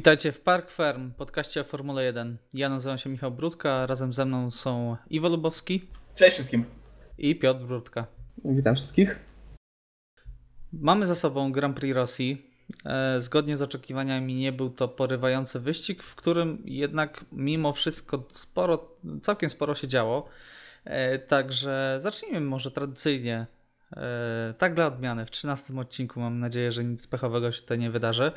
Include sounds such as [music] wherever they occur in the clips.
Witajcie w Park Firm, podcaście o Formule 1. Ja nazywam się Michał Brudka, razem ze mną są Iwo Lubowski. Cześć wszystkim. I Piotr Brudka. Witam wszystkich. Mamy za sobą Grand Prix Rosji. E, zgodnie z oczekiwaniami nie był to porywający wyścig, w którym jednak mimo wszystko sporo, całkiem sporo się działo. E, także zacznijmy może tradycyjnie tak dla odmiany, w 13 odcinku mam nadzieję, że nic pechowego się tutaj nie wydarzy.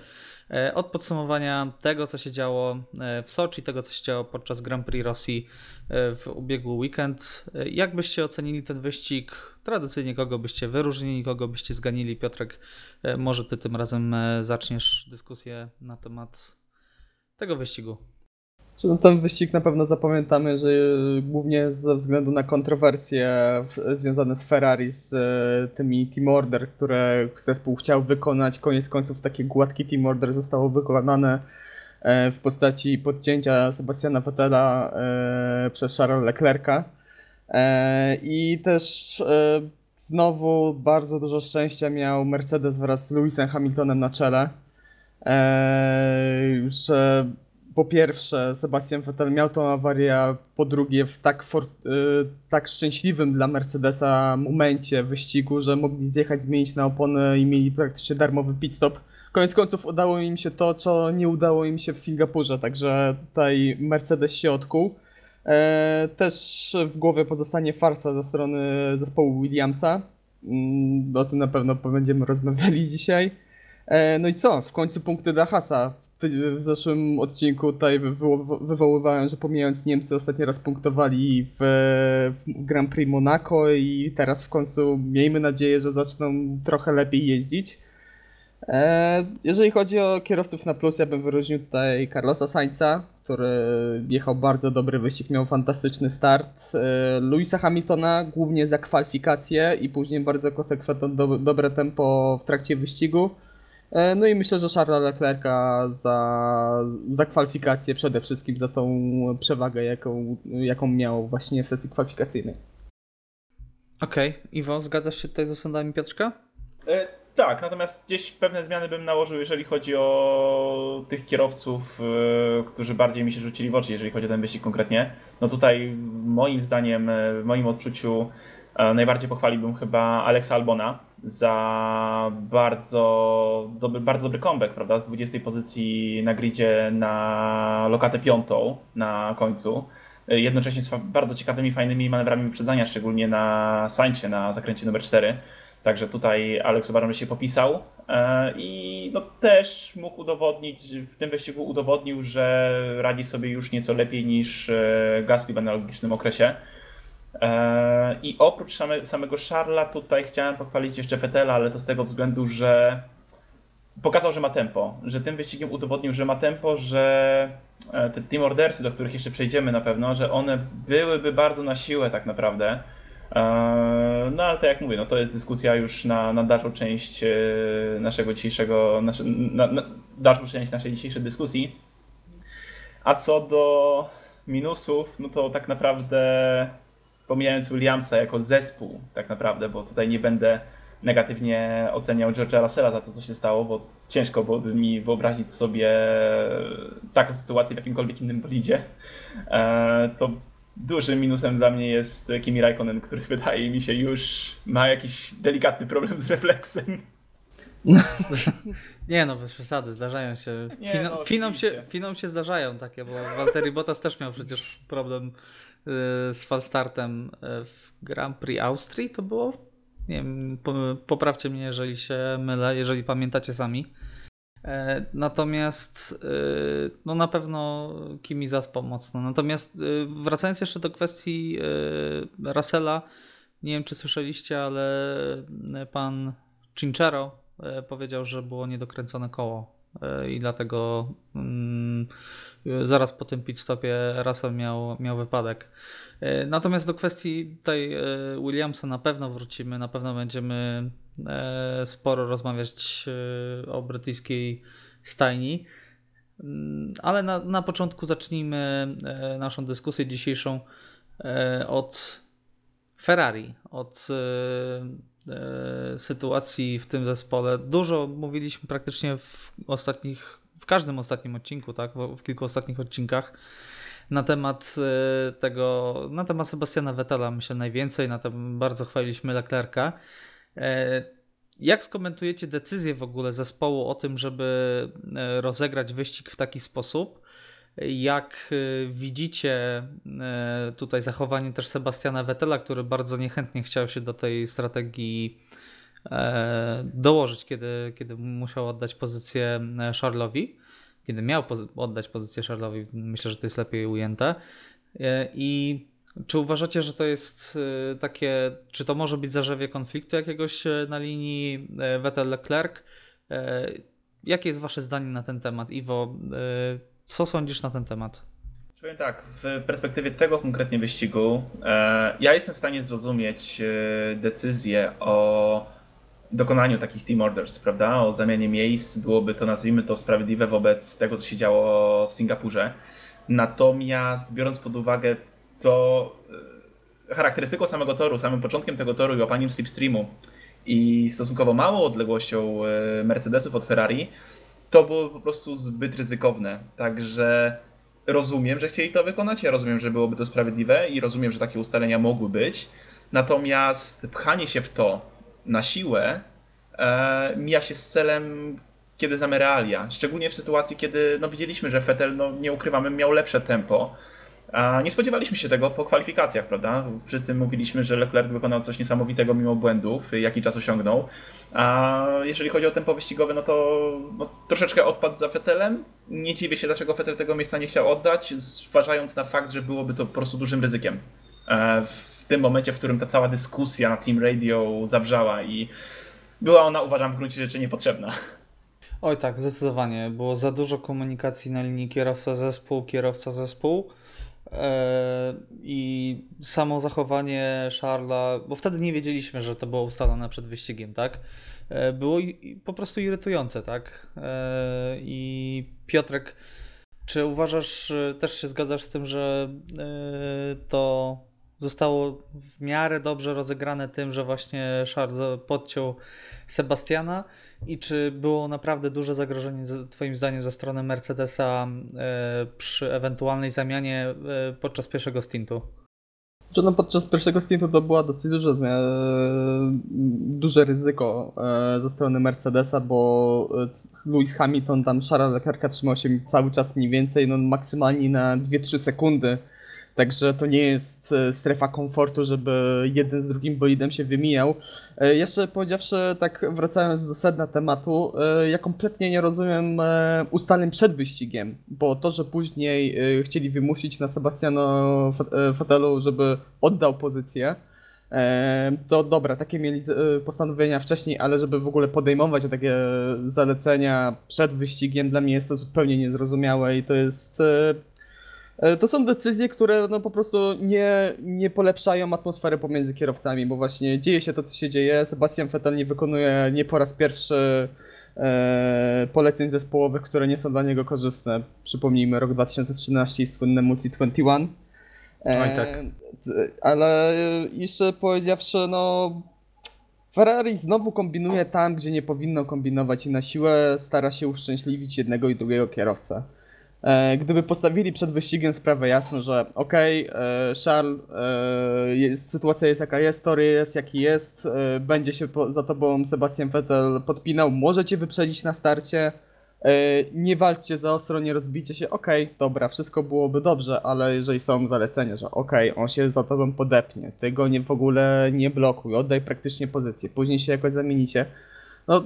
E, od podsumowania tego, co się działo e, w Soczi, tego, co się działo podczas Grand Prix Rosji w ubiegły weekend. Jak byście ocenili ten wyścig? Tradycyjnie kogo byście wyróżnili, kogo byście zganili? Piotrek, może ty tym razem zaczniesz dyskusję na temat tego wyścigu. No ten wyścig na pewno zapamiętamy, że głównie ze względu na kontrowersje związane z Ferrari, z e, tymi Team Order, które zespół chciał wykonać. Koniec końców takie gładkie Team Order zostało wykonane e, w postaci podcięcia Sebastiana Vettela e, przez Charlesa Leclerca. I też znowu bardzo dużo szczęścia miał Mercedes wraz z Lewisem Hamiltonem na czele, że po pierwsze Sebastian Vettel miał tą awarię, po drugie w tak, for, y, tak szczęśliwym dla Mercedesa momencie wyścigu, że mogli zjechać, zmienić na opony i mieli praktycznie darmowy pit stop. Koniec końców udało im się to, co nie udało im się w Singapurze, także tutaj Mercedes się odkuł. E, też w głowie pozostanie farsa ze strony zespołu Williamsa. Mm, o tym na pewno będziemy rozmawiali [laughs] dzisiaj. E, no i co? W końcu punkty dla Hasa w zeszłym odcinku tutaj wywoływałem, że pomijając Niemcy ostatni raz punktowali w, w Grand Prix Monaco i teraz w końcu miejmy nadzieję, że zaczną trochę lepiej jeździć. E, jeżeli chodzi o kierowców na plus, ja bym wyróżnił tutaj Carlosa Sainza, który jechał bardzo dobry wyścig, miał fantastyczny start. E, Louisa Hamiltona głównie za kwalifikacje i później bardzo konsekwentne do, dobre tempo w trakcie wyścigu. E, no i myślę, że Charlesa Leclerca za, za kwalifikację przede wszystkim, za tą przewagę, jaką, jaką miał właśnie w sesji kwalifikacyjnej. Okej, okay. Iwo, zgadzasz się tutaj z osądami Piotrka? E, tak, natomiast gdzieś pewne zmiany bym nałożył, jeżeli chodzi o tych kierowców, e, którzy bardziej mi się rzucili w oczy, jeżeli chodzi o ten wyścig konkretnie. No tutaj moim zdaniem, e, w moim odczuciu najbardziej pochwaliłbym chyba Alexa Albona, za bardzo dobry, bardzo dobry comeback, prawda? Z 20 pozycji na gridzie na lokatę piątą na końcu. Jednocześnie z bardzo ciekawymi, fajnymi manewrami wyprzedzania, szczególnie na Sańcie, na zakręcie numer 4. Także tutaj Alex uważam, że się popisał e, i no też mógł udowodnić, w tym wyścigu udowodnił, że radzi sobie już nieco lepiej niż e, Gasly w analogicznym okresie. E, I oprócz same, samego Charla tutaj chciałem pochwalić jeszcze Fetela, ale to z tego względu, że pokazał, że ma tempo, że tym wyścigiem udowodnił, że ma tempo, że e, te team ordersy, do których jeszcze przejdziemy na pewno, że one byłyby bardzo na siłę tak naprawdę. E, no ale tak jak mówię, no to jest dyskusja już na, na dalszą część naszego dzisiejszego, nasze, na, na dalszą część naszej dzisiejszej dyskusji. A co do minusów, no to tak naprawdę pomijając Williamsa jako zespół tak naprawdę, bo tutaj nie będę negatywnie oceniał George'a Russella za to, co się stało, bo ciężko byłoby mi wyobrazić sobie taką sytuację w jakimkolwiek innym bolidzie. E, to dużym minusem dla mnie jest Kimi Raikkonen, który wydaje mi się już ma jakiś delikatny problem z refleksem. [laughs] Nie no, bez przesady, zdarzają się. Fino, no, finom, się finom się zdarzają takie, bo Walteri Bottas też miał przecież problem z falstartem y, w Grand Prix Austrii to było? Nie wiem, poprawcie mnie, jeżeli się mylę, jeżeli pamiętacie sami. E, natomiast y, no na pewno Kimi zaspał mocno. Natomiast wracając jeszcze do kwestii Russella, nie wiem czy słyszeliście, ale pan Cinchero powiedział, że było niedokręcone koło i dlatego mm, zaraz po tym pit stopie Russell miał, miał wypadek. E, natomiast do kwestii tutaj e, Williamsa na pewno wrócimy, na pewno będziemy e, sporo rozmawiać o brytyjskiej stajni. Mm, ale na, na początku zacznijmy naszą dyskusję dzisiejszą od Ferrari, od sytuacji w tym zespole. Dużo mówiliśmy praktycznie w ostatnich w każdym ostatnim odcinku, tak, w, kilku ostatnich odcinkach na temat tego, na temat Sebastiana Vettela myślę najwięcej, na tym bardzo chwaliliśmy Leclerca. Jak skomentujecie decyzję w ogóle zespołu o tym, żeby rozegrać wyścig w taki sposób? Jak y, widzicie y, tutaj zachowanie też Sebastiana Vettela, który bardzo niechętnie chciał się do tej strategii e, dołożyć, kiedy, kiedy musiał oddać pozycję e, Charlesowi, kiedy miał oddać pozycję Charlesowi, myślę, że to jest lepiej ujęte. E, I czy uważacie, że to jest takie, czy to może być zarzewie konfliktu jakiegoś na linii Vettel-Leclerc? Jakie jest wasze zdanie na ten temat? Iwo, co sądzisz na ten temat? Powiem tak, w perspektywie tego konkretnie wyścigu, e, ja jestem w stanie zrozumieć e, decyzję o dokonaniu takich team orders, prawda? O zamianie miejsc. Byłoby to, nazwijmy to, sprawiedliwe wobec tego, co się działo w Singapurze. Natomiast biorąc pod uwagę to e, charakterystyką samego toru, samym początkiem tego toru i łapaniem slipstreamu i stosunkowo małą odległością Mercedesów od Ferrari, to było po prostu zbyt ryzykowne. Także rozumiem, że chcieli to wykonać, ja rozumiem, że byłoby to sprawiedliwe i rozumiem, że takie ustalenia mogły być. Natomiast pchanie się w to na siłę e, mija się z celem, kiedy znamy realia. Szczególnie w sytuacji, kiedy no, widzieliśmy, że Vettel, no, nie ukrywamy, miał lepsze tempo. Nie spodziewaliśmy się tego po kwalifikacjach, prawda? Wszyscy mówiliśmy, że Leclerc wykonał coś niesamowitego mimo błędów, jaki czas osiągnął. A jeżeli chodzi o tempo wyścigowe, no to no, troszeczkę odpadł za Vettelem. Nie dziwię się, dlaczego Vettel tego miejsca nie chciał oddać, zważając na fakt, że byłoby to po prostu dużym ryzykiem. E, w tym momencie, w którym ta cała dyskusja na Team Radio zabrzała i była ona, uważam, w gruncie rzeczy niepotrzebna. Oj tak, zdecydowanie. Było za dużo komunikacji na linii kierowca-zespół, kierowca-zespół. E, I samo zachowanie Charla, bo wtedy nie wiedzieliśmy, że to było ustalone przed wyścigiem, tak? E, było po prostu irytujące, tak? E, I Piotrek, czy uważasz, też się zgadzasz z tym, że to zostało w miarę dobrze rozegrane tym, że właśnie Charles podciął Sebastiana i czy było naprawdę duże zagrożenie twoim zdaniem ze strony Mercedesa e, przy ewentualnej zamianie e, podczas pierwszego stintu? No podczas pierwszego stintu to była dosyć duże, duże ryzyko e, ze strony Mercedesa, bo Lewis Hamilton tam Charles Leclerc trzymał się cały czas mniej więcej, no maksymalnie na 2-3 sekundy Także to nie jest e, strefa komfortu, żeby jeden z drugim bolidem się wymijał. E, jeszcze powiedziawszy, tak wracając do sedna tematu, e, ja kompletnie nie rozumiem ustaleń przed wyścigiem, bo to, że później chcieli wymusić na Sebastiano Fotelu, żeby oddał pozycję, to dobra, takie mieli postanowienia wcześniej, ale żeby w ogóle podejmować takie zalecenia przed wyścigiem, dla mnie jest to zupełnie niezrozumiałe i to jest to są decyzje, które no po prostu nie, nie polepszają atmosfery pomiędzy kierowcami, bo właśnie dzieje się to, co się dzieje. Sebastian Vettel nie wykonuje nie po raz pierwszy e, poleceń zespołowych, które nie są dla niego korzystne. Przypomnijmy rok 2013 i słynne Multi 21. E, Oj, tak. Ale jeszcze powiedziawszy, no Ferrari znowu kombinuje tam, gdzie nie powinno kombinować i na siłę stara się uszczęśliwić jednego i drugiego kierowcę. E, gdyby postawili przed wyścigiem sprawę jasno, że okej, okay, e, Charles, e, jest, sytuacja jest jaka jest, tory jest jaki jest, będzie się za tobą Sebastian Vettel podpinał, możecie wyprzedzić na starcie, nie walczcie za ostro, nie rozbijcie się, okej, okay, dobra, wszystko byłoby dobrze, ale jeżeli są zalecenia, że okej, okay, on się za tobą podepnie, ty go nie, w ogóle nie blokuj, oddaj praktycznie pozycję, później się jakoś zamienicie, no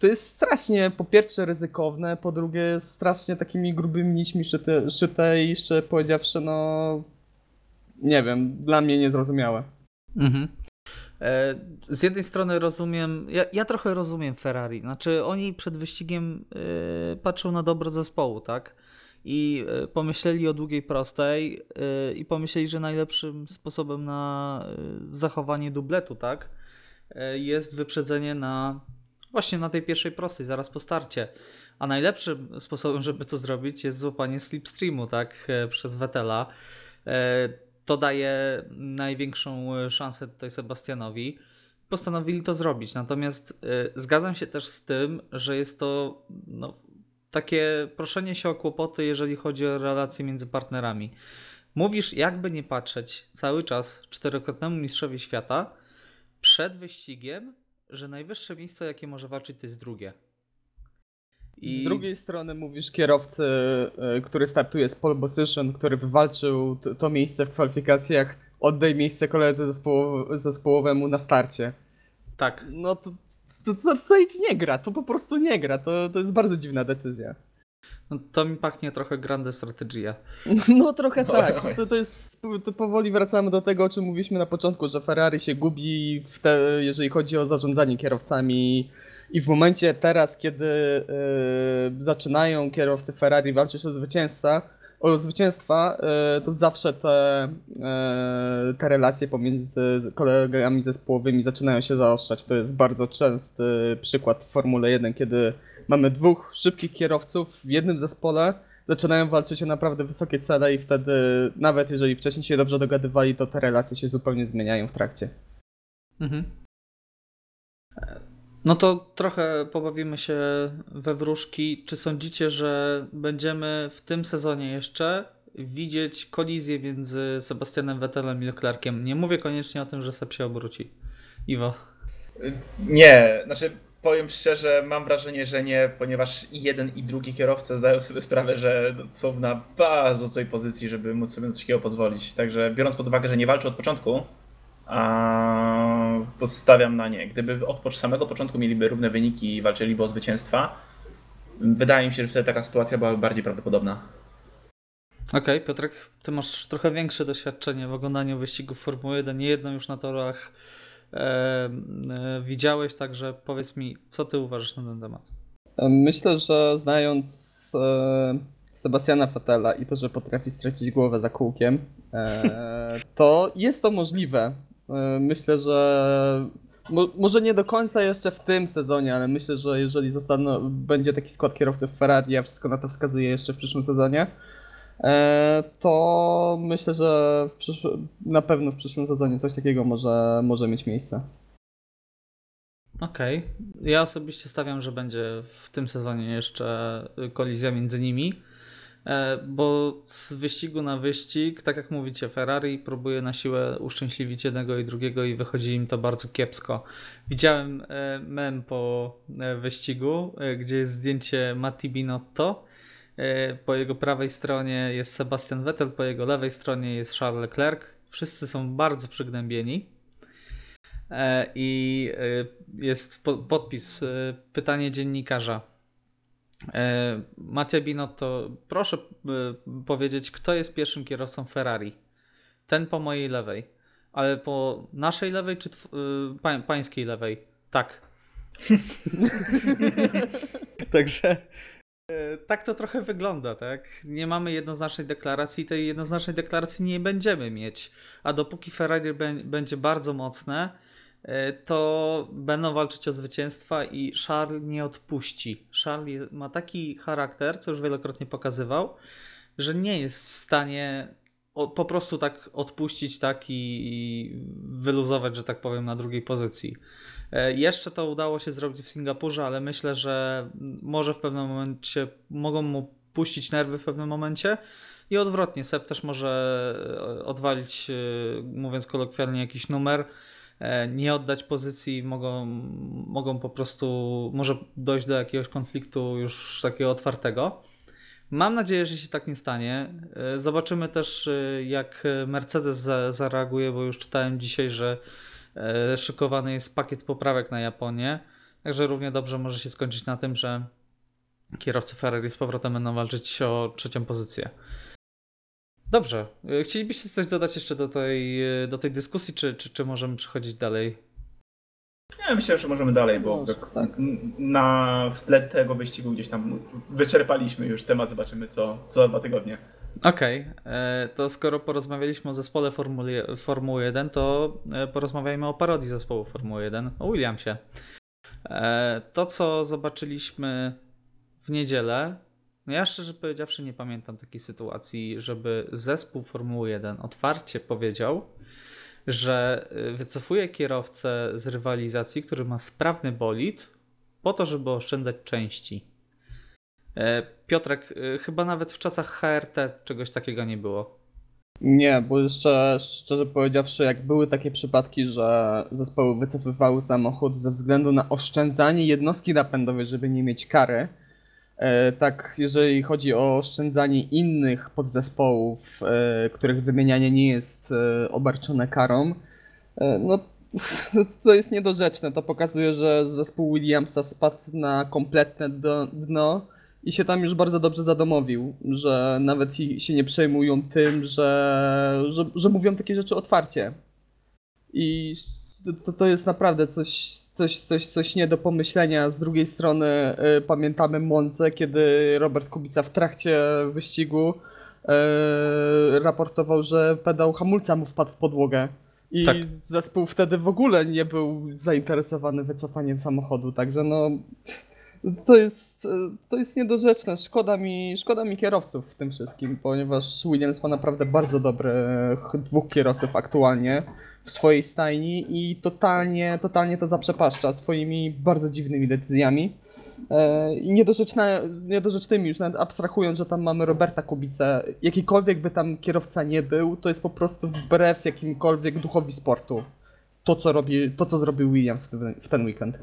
to jest strasznie po pierwsze ryzykowne, po drugie strasznie takimi grubymi nićmi szyte, szyte i jeszcze powiedziawszy, no nie wiem, dla mnie niezrozumiałe. Mhm. E, z jednej strony rozumiem, ja, ja, trochę rozumiem Ferrari, znaczy oni przed wyścigiem y, patrzą na dobro zespołu, tak? I y, pomyśleli o długiej prostej i pomyśleli, że najlepszym sposobem na zachowanie dubletu, tak? Jest wyprzedzenie na właśnie na tej pierwszej prostej, zaraz po starcie. A najlepszym sposobem, żeby to zrobić, jest złapanie slipstreamu, tak, e, przez Vettela. E, to daje największą szansę tutaj Sebastianowi. Postanowili to zrobić, natomiast e, zgadzam się też z tym, że jest to no, takie proszenie się o kłopoty, jeżeli chodzi o relacje między partnerami. Mówisz, jakby nie patrzeć, cały czas czterokrotnemu mistrzowi świata przed wyścigiem, że najwyższe miejsce, jakie może walczyć, to jest drugie. I... Z drugiej strony mówisz kierowcy, e, który startuje z pole position, który wywalczył to, to miejsce w kwalifikacjach, oddaj miejsce koledze zespołow zespołowemu na starcie. Tak. No to, to, to, tutaj nie gra, to po prostu nie gra, to, to jest bardzo dziwna decyzja. No, to mi pachnie trochę grande strategia. [laughs] No trochę tak. To, to jest, to powoli wracamy do tego, o czym mówiliśmy na początku, że Ferrari się gubi, te, jeżeli chodzi o zarządzanie kierowcami i w momencie teraz, kiedy yy, zaczynają kierowcy Ferrari walczyć o zwycięstwa, o zwycięstwa, yy, to zawsze te, yy, te relacje pomiędzy kolegami zespołowymi zaczynają się zaostrzać. To jest bardzo częsty przykład w Formule 1, kiedy mamy dwóch szybkich kierowców w jednym zespole, zaczynają walczyć o naprawdę wysokie cele i wtedy, nawet jeżeli wcześniej się dobrze dogadywali, to te relacje się zupełnie zmieniają w trakcie. Mhm. No to trochę pobawimy się we wróżki. Czy sądzicie, że będziemy w tym sezonie jeszcze widzieć kolizję między Sebastianem Vettelem i Leclerciem? Nie mówię koniecznie o tym, że Seb się obróci. Iwo. Nie, znaczy powiem szczerze, mam wrażenie, że nie, ponieważ i jeden i drugi kierowca zdają sobie sprawę, że są na bardzo złej pozycji, żeby móc sobie coś takiego pozwolić. Także biorąc pod uwagę, że nie walczą od początku, to stawiam na nie. Gdyby od samego początku mieliby równe wyniki i walczyliby o zwycięstwa, wydaje mi się, że wtedy taka sytuacja byłaby bardziej prawdopodobna. Okej, okay, Piotrek, ty masz trochę większe doświadczenie w oglądaniu wyścigów Formuły 1, nie jedno już na torach widziałeś, także powiedz mi, co ty uważasz na ten temat? Myślę, że znając e, Sebastiana Fettela i to, że potrafi stracić głowę za kółkiem, e, [laughs] to jest to możliwe. E, myślę, że Mo, może nie do końca jeszcze w tym sezonie, ale myślę, że jeżeli zostaną, będzie taki skład kierowców Ferrari, a wszystko na to wskazuje jeszcze w przyszłym sezonie, e, to myślę, że na pewno w przyszłym sezonie coś takiego może, może mieć miejsce. Okej. Okay. Ja osobiście stawiam, że będzie w tym sezonie jeszcze kolizja między nimi. E, bo z wyścigu na wyścig, tak jak mówicie, Ferrari próbuje na siłę uszczęśliwić jednego i drugiego i wychodzi im to bardzo kiepsko. Widziałem e, mem po e, wyścigu, gdzie jest zdjęcie Matti Binotto. Po jego prawej stronie jest Sebastian Vettel, po jego lewej stronie jest Charles Leclerc. Wszyscy są bardzo przygnębieni. I jest podpis, pytanie dziennikarza E, Mattia Binotto, proszę e, powiedzieć, kto jest pierwszym kierowcą Ferrari? Ten po mojej lewej. Ale po naszej lewej czy e, pa pańskiej lewej? Tak. [laughs] Także tak to trochę wygląda, tak? Nie mamy jednoznacznej deklaracji, tej jednoznacznej deklaracji nie będziemy mieć. A dopóki Ferrari będzie bardzo mocne, E, to będą walczyć o zwycięstwa i Charles nie odpuści. Charles ma taki charakter, co już wielokrotnie pokazywał, że nie jest w stanie po prostu tak odpuścić tak i wyluzować, że tak powiem, na drugiej pozycji. E, jeszcze to udało się zrobić w Singapurze, ale myślę, że może w pewnym momencie mogą mu puścić nerwy w pewnym momencie. I odwrotnie, Seb też może odwalić, e, mówiąc kolokwialnie, jakiś numer, E, nie oddać pozycji, mogą, mogą po prostu, może dojść do jakiegoś konfliktu już takiego otwartego. Mam nadzieję, że się tak nie stanie. E, zobaczymy też, e, jak Mercedes zareaguje, bo już czytałem dzisiaj, że szykowany jest pakiet poprawek na Japonię. Także równie dobrze może się skończyć na tym, że kierowcy Ferrari z powrotem będą walczyć o trzecią pozycję. Dobrze. E, chcielibyście coś dodać jeszcze do tej, e, do tej dyskusji, czy, czy, czy możemy przechodzić dalej? Ja myślę, że możemy dalej, bo tak, tak. na w tle tego wyścigu gdzieś tam wyczerpaliśmy już temat, zobaczymy co, co za dwa tygodnie. Okej, okay. E, to skoro porozmawialiśmy o zespole Formuły, Formuły 1, to porozmawiajmy o parodii zespołu Formuły 1, o Williamsie. To, co zobaczyliśmy w niedzielę, no ja szczerze powiedziawszy nie pamiętam takiej sytuacji, żeby zespół Formuły 1 otwarcie powiedział, że wycofuje kierowcę z rywalizacji, który ma sprawny bolid, po to, żeby oszczędzać części. Piotrek, chyba nawet w czasach HRT czegoś takiego nie było. Nie, bo jeszcze szczerze powiedziawszy, jak były takie przypadki, że zespoły wycofywały samochód ze względu na oszczędzanie jednostki napędowej, żeby nie mieć kary, e, tak jeżeli chodzi o oszczędzanie innych podzespołów, e, których wymienianie nie jest e, obarczone karą, no [laughs] to jest niedorzeczne. To pokazuje, że zespół Williamsa spadł na kompletne dno i się tam już bardzo dobrze zadomowił, że nawet się nie przejmują tym, że, że, że mówią takie rzeczy otwarcie. I to, to jest naprawdę coś, coś, coś, coś nie do pomyślenia. Z drugiej strony y, pamiętamy Monce, kiedy Robert Kubica w trakcie wyścigu y, raportował, że pedał hamulca mu wpadł w podłogę. I tak. zespół wtedy w ogóle nie był zainteresowany wycofaniem samochodu, także no to jest, to jest niedorzeczne. Szkoda mi, szkoda mi kierowców w tym wszystkim, ponieważ Williams ma naprawdę bardzo dobrych dwóch kierowców aktualnie w swojej stajni i totalnie, totalnie to zaprzepaszcza swoimi bardzo dziwnymi decyzjami. E, I niedorzeczne, niedorzecznymi, już nawet abstrahując, że tam mamy Roberta Kubicę, jakikolwiek by tam kierowca nie był, to jest po prostu wbrew jakimkolwiek duchowi sportu. To, co, robi, to, co zrobił Williams w ten, w ten weekend.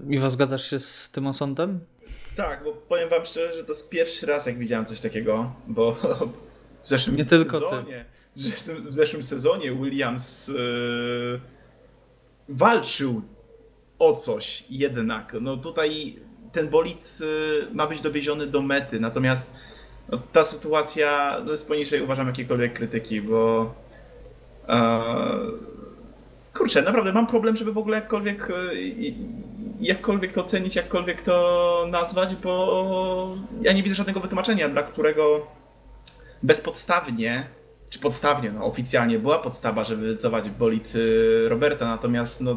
Miwa, zgadzasz się z tym osądem? Tak, bo powiem wam szczerze, że to jest pierwszy raz, jak widziałem coś takiego, bo w zeszłym Nie tylko sezonie, w zeszłym sezonie Williams yy, walczył o coś jednak. No tutaj ten bolid yy, ma być dowieziony do mety, natomiast no, ta sytuacja no, jest poniżej uważam jakiejkolwiek krytyki, bo yy, kurczę, naprawdę mam problem, żeby w ogóle jakkolwiek, e, jakkolwiek to ocenić, jakkolwiek to nazwać, bo ja nie widzę żadnego wytłumaczenia, dla którego bezpodstawnie, czy podstawnie, no oficjalnie była podstawa, żeby wycofać bolid e, Roberta, natomiast no,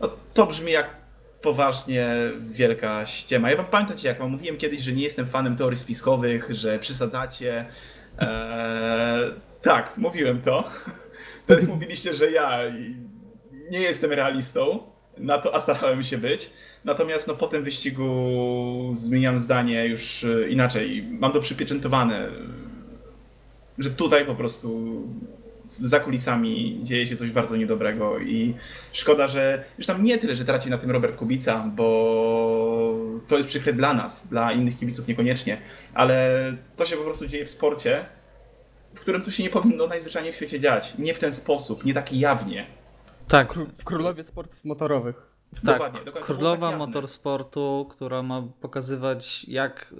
no to brzmi jak poważnie wielka ściema. Ja wam pamiętacie, jak wam mówiłem kiedyś, że nie jestem fanem teorii spiskowych, że przesadzacie. Eee, tak, mówiłem to. Wtedy [laughs] mówiliście, że ja nie jestem realistą, na to, a starałem się być. Natomiast no, po tym wyścigu zmieniam zdanie już e, inaczej. Mam to przypieczętowane, że tutaj po prostu za kulisami dzieje się coś bardzo niedobrego i szkoda, że już tam nie tyle, że traci na tym Robert Kubica, bo to jest przykre dla nas, dla innych kibiców niekoniecznie, ale to się po prostu dzieje w sporcie, w którym to się nie powinno najzwyczajniej w świecie dziać. Nie w ten sposób, nie tak jawnie. Tak. W królowie sportów motorowych. Tak, dokładnie, dokładnie. królowa tak motorsportu, która ma pokazywać, jak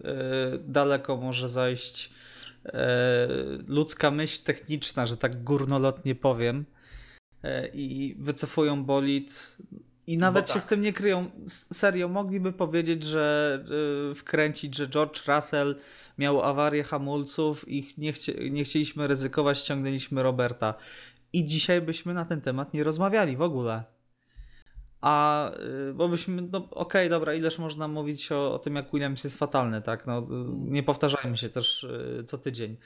y, daleko może zajść y, ludzka myśl techniczna, że tak górnolotnie powiem. Y, I wycofują bolid. I nawet się tak. z tym nie kryją. Serio, mogliby powiedzieć, że wkręcić, że George Russell miał awarię hamulców i nie, chci nie chcieliśmy ryzykować, ściągnęliśmy Roberta i dzisiaj byśmy na ten temat nie rozmawiali w ogóle. A y, bo byśmy, no okej, okay, dobra, ileż można mówić o, o, tym, jak Williams jest fatalny, tak? No, nie powtarzajmy się też y, co tydzień.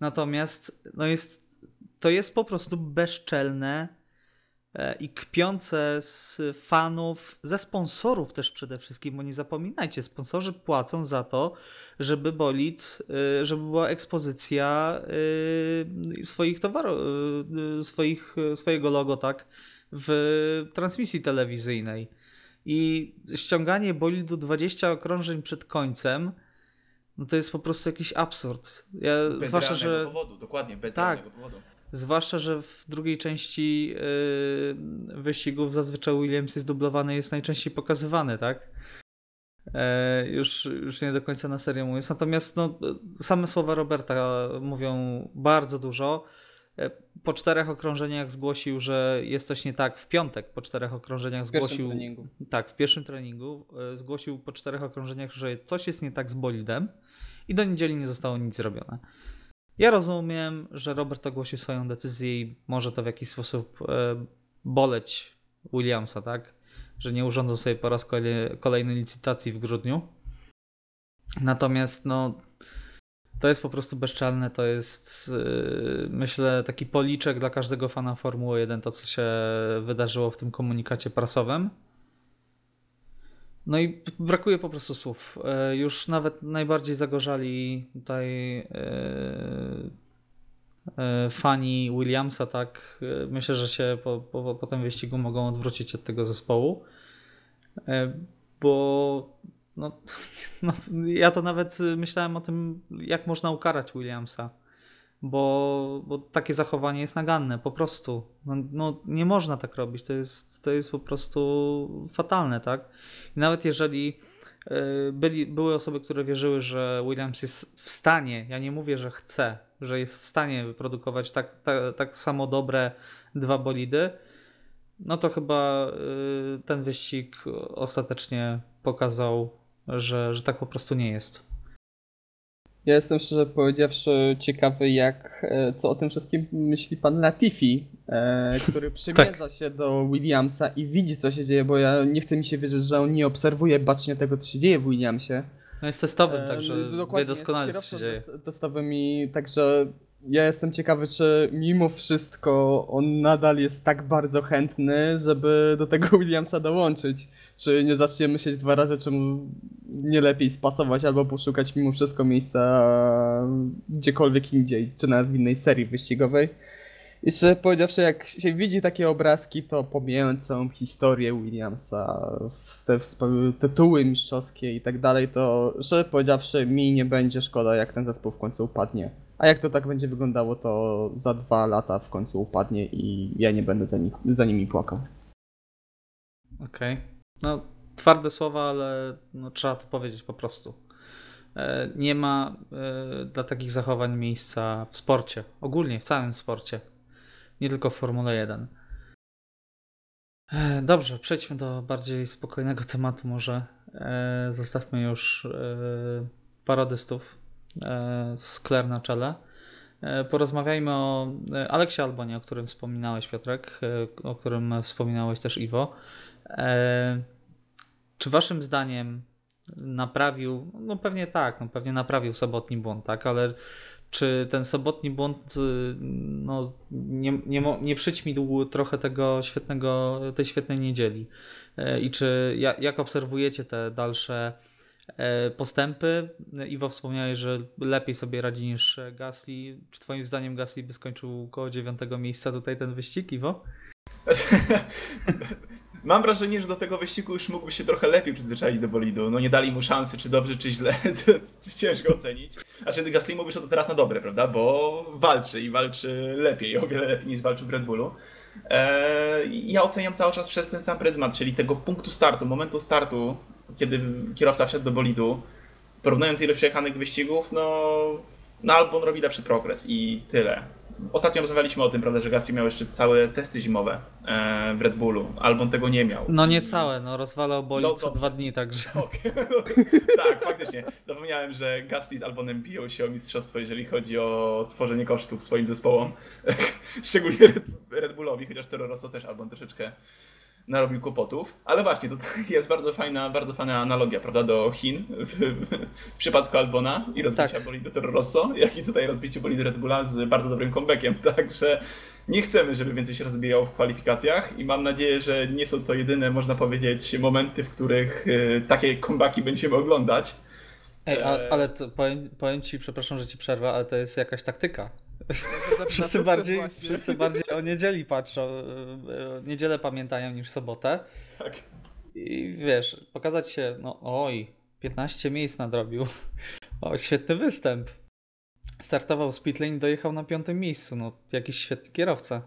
Natomiast no jest, to jest po prostu bezczelne i kpiące z fanów, ze sponsorów też przede wszystkim, bo nie zapominajcie, sponsorzy płacą za to, żeby bolid, e, żeby była ekspozycja e, swoich towarów, swoich, swojego logo, tak, w transmisji telewizyjnej. I ściąganie bolidu 20 okrążeń przed końcem, no to jest po prostu jakiś absurd. Ja, bez zwłaszcza, że powodu, dokładnie, bez tak, powodu. Zwłaszcza, że w drugiej części yy, wyścigów zazwyczaj Williams jest dublowany jest najczęściej pokazywany, tak? E, już, już nie do końca na serio mówiąc. Natomiast no, same słowa Roberta mówią bardzo dużo. E, po czterech okrążeniach zgłosił, że jest coś nie tak. W piątek po czterech okrążeniach zgłosił. Tak, w pierwszym treningu e, zgłosił po czterech okrążeniach, że coś jest nie tak z bolidem i do niedzieli nie zostało nic zrobione. Ja rozumiem, że Robert ogłosił swoją decyzję i może to w jakiś sposób e, boleć Williamsa, tak? Że nie urządzą sobie po raz kolejny licytacji w grudniu. Natomiast no, to jest po prostu bezczelne, to jest yy, myślę taki policzek dla każdego fana Formuły 1, to co się wydarzyło w tym komunikacie prasowym. No i brakuje po prostu słów. E, już nawet najbardziej zagorzali tutaj e, e, fani Williamsa, tak, myślę, że się po, po, po tym wyścigu mogą odwrócić od tego zespołu, bo no, [laughs] no, ja to nawet myślałem o tym, jak można ukarać Williamsa bo, bo takie zachowanie jest naganne, po prostu. No, no, nie można tak robić, to jest, to jest po prostu fatalne, tak? I nawet jeżeli e, byli, były osoby, które wierzyły, że Williams jest w stanie, ja nie mówię, że chce, że jest w stanie wyprodukować tak, tak, tak samo dobre dwa bolidy, no to chyba e, ten wyścig ostatecznie pokazał, że, że tak po prostu nie jest. Ja jestem szczerze powiedziawszy ciekawy, jak, e, co o tym wszystkim myśli pan Latifi, e, który [laughs] przymierza tak. się do Williamsa i widzi, co się dzieje, bo ja nie chcę mi się wierzyć, że on nie obserwuje bacznie tego, co się dzieje w Williamsie. No jest testowym, e, także wie doskonale, co się dzieje. Testowym i także ja jestem ciekawy, czy mimo wszystko on nadal jest tak bardzo chętny, żeby do tego [laughs] Williamsa dołączyć. Czy nie zacznie myśleć dwa razy, czy mu nie lepiej spasować albo poszukać mimo wszystko miejsca gdziekolwiek indziej, czy nawet w innej serii wyścigowej. I szczerze powiedziawszy, jak się widzi takie obrazki, to pomijając całą historię Williamsa, te tytuły mistrzowskie i tak dalej, to szczerze powiedziawszy, mi nie będzie szkoda, jak ten zespół w końcu upadnie. A jak to tak będzie wyglądało, to za dwa lata w końcu upadnie i ja nie będę za, nich, za nimi płakał. Okej. Okay. No, twarde słowa, ale no, trzeba to powiedzieć po prostu. E, nie ma e, dla takich zachowań miejsca w sporcie, ogólnie w całym sporcie, nie tylko w Formule 1. E, dobrze, przejdźmy do bardziej spokojnego [laughs] tematu może. Zostawmy już parodystów z Claire na czele. Porozmawiajmy o Aleksie Albonie, o którym wspominałeś, Piotrek, o którym wspominałeś też, Iwo. Czy waszym zdaniem naprawił, no pewnie tak, no pewnie naprawił sobotni błąd, tak, ale czy ten sobotni błąd y, no, nie, nie, nie przyćmił trochę tego świetnego, tej świetnej niedzieli? E, I czy jak obserwujecie te dalsze e, postępy? Iwo wspomniałeś, że lepiej sobie radzi niż Gasly. Czy twoim zdaniem Gasly by skończył koło dziewiątego miejsca tutaj ten wyścig, Iwo? [laughs] Mam wrażenie, że do tego wyścigu już mógłby się trochę lepiej przyzwyczaić do bolidu. No nie dali mu szansy, czy dobrze, czy źle, [laughs] to ciężko ocenić. A czy Gasly mógłby to teraz na dobre, prawda? Bo walczy i walczy lepiej, o wiele lepiej niż walczył w Red Bullu. Eee, ja oceniam cały czas przez ten sam pryzmat, czyli tego punktu startu, momentu startu, kiedy kierowca wszedł do bolidu, porównując ilość przejechanych wyścigów, no, no Albon robi lepszy progres i tyle. Ostatnio rozmawialiśmy o tym, prawda, że Gasly miał jeszcze całe testy zimowe e, w Red Bullu. Albon tego nie miał. No nie całe, no rozwalał bolid no, co dwa dni, także. Okay. [laughs] tak, faktycznie. Zapomniałem, że Gasly z Albonem biją się o mistrzostwo, jeżeli chodzi o tworzenie kosztów swoim zespołom. [laughs] Szczególnie Red, Red Bullowi, chociaż Toro Rosso też Albon troszeczkę narobił kłopotów. Ale właśnie, to [laughs] jest bardzo fajna, bardzo fajna analogia, prawda, do Chin w, w przypadku Albona i rozbicia tak. bolidu Toro Rosso, jak i tutaj rozbicie bolidu Red Bulla z bardzo dobrym comebackiem. [laughs] Także nie chcemy, żeby więcej się rozbijało w kwalifikacjach i mam nadzieję, że nie są to jedyne, można powiedzieć, momenty, w których y, takie comebacki będziemy oglądać. Ej, a, e, ale to powiem, powiem ci, przepraszam, że ci przerwę, ale to jest jakaś taktyka. Wszyscy, bardziej, wszyscy bardziej o niedzieli patrzą, e, niedzielę pamiętają niż sobotę. Tak. I wiesz, pokazać się, no oj, 15 miejsc nadrobił. O, świetny występ. Startował z pitlane, dojechał na piątym miejscu. No, jakiś świetny kierowca.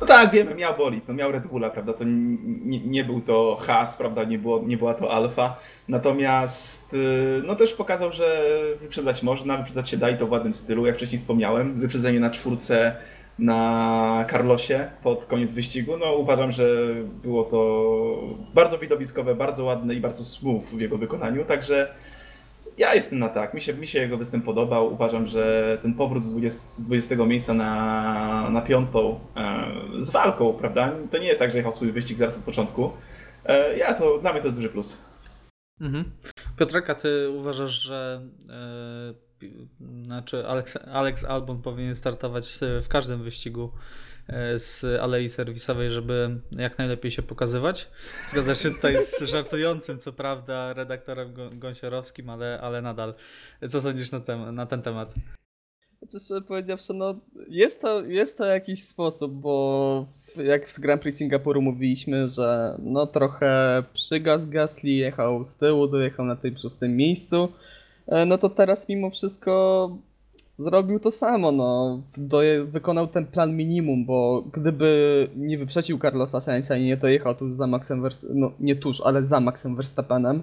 No tak, wiemy, miał bolid, no miał Red Bulla, prawda, to nie, nie był to Haas, prawda, nie, było, nie była to Alfa, natomiast y, no też pokazał, że wyprzedzać można, wyprzedzać się da i to w ładnym stylu, jak wcześniej wspomniałem, wyprzedzenie na czwórce na Carlosie pod koniec wyścigu, no uważam, że było to bardzo widowiskowe, bardzo ładne i bardzo smooth w jego wykonaniu, także ja jestem na tak. Mi się, mi się jego występ podobał. Uważam, że ten powrót z 20, z 20 miejsca na, na piątą e, z walką, prawda? To nie jest tak, że jechał swój wyścig zaraz od początku. E, ja to, dla mnie to jest duży plus. Mhm. Piotrek, a ty uważasz, że e, znaczy Alex, Alex Albon powinien startować w każdym wyścigu e, z alei serwisowej, żeby jak najlepiej się pokazywać. Zgadza się tutaj z [laughs] żartującym, co prawda, redaktorem Gąsiorowskim, ale, ale nadal. Co sądzisz na, tem na ten temat? Znaczy, szczerze powiedziawszy, no jest to, jest to jakiś sposób, bo jak w Grand Prix Singapuru mówiliśmy, że no trochę przygas Gasly, jechał z tyłu, dojechał na tym szóstym miejscu, no to teraz mimo wszystko zrobił to samo, no. Wykonał ten plan minimum, bo gdyby nie wyprzedził Carlosa Sainza i nie dojechał tuż za Maxem Verstappenem, no nie tuż, ale za Maxem Verstappenem,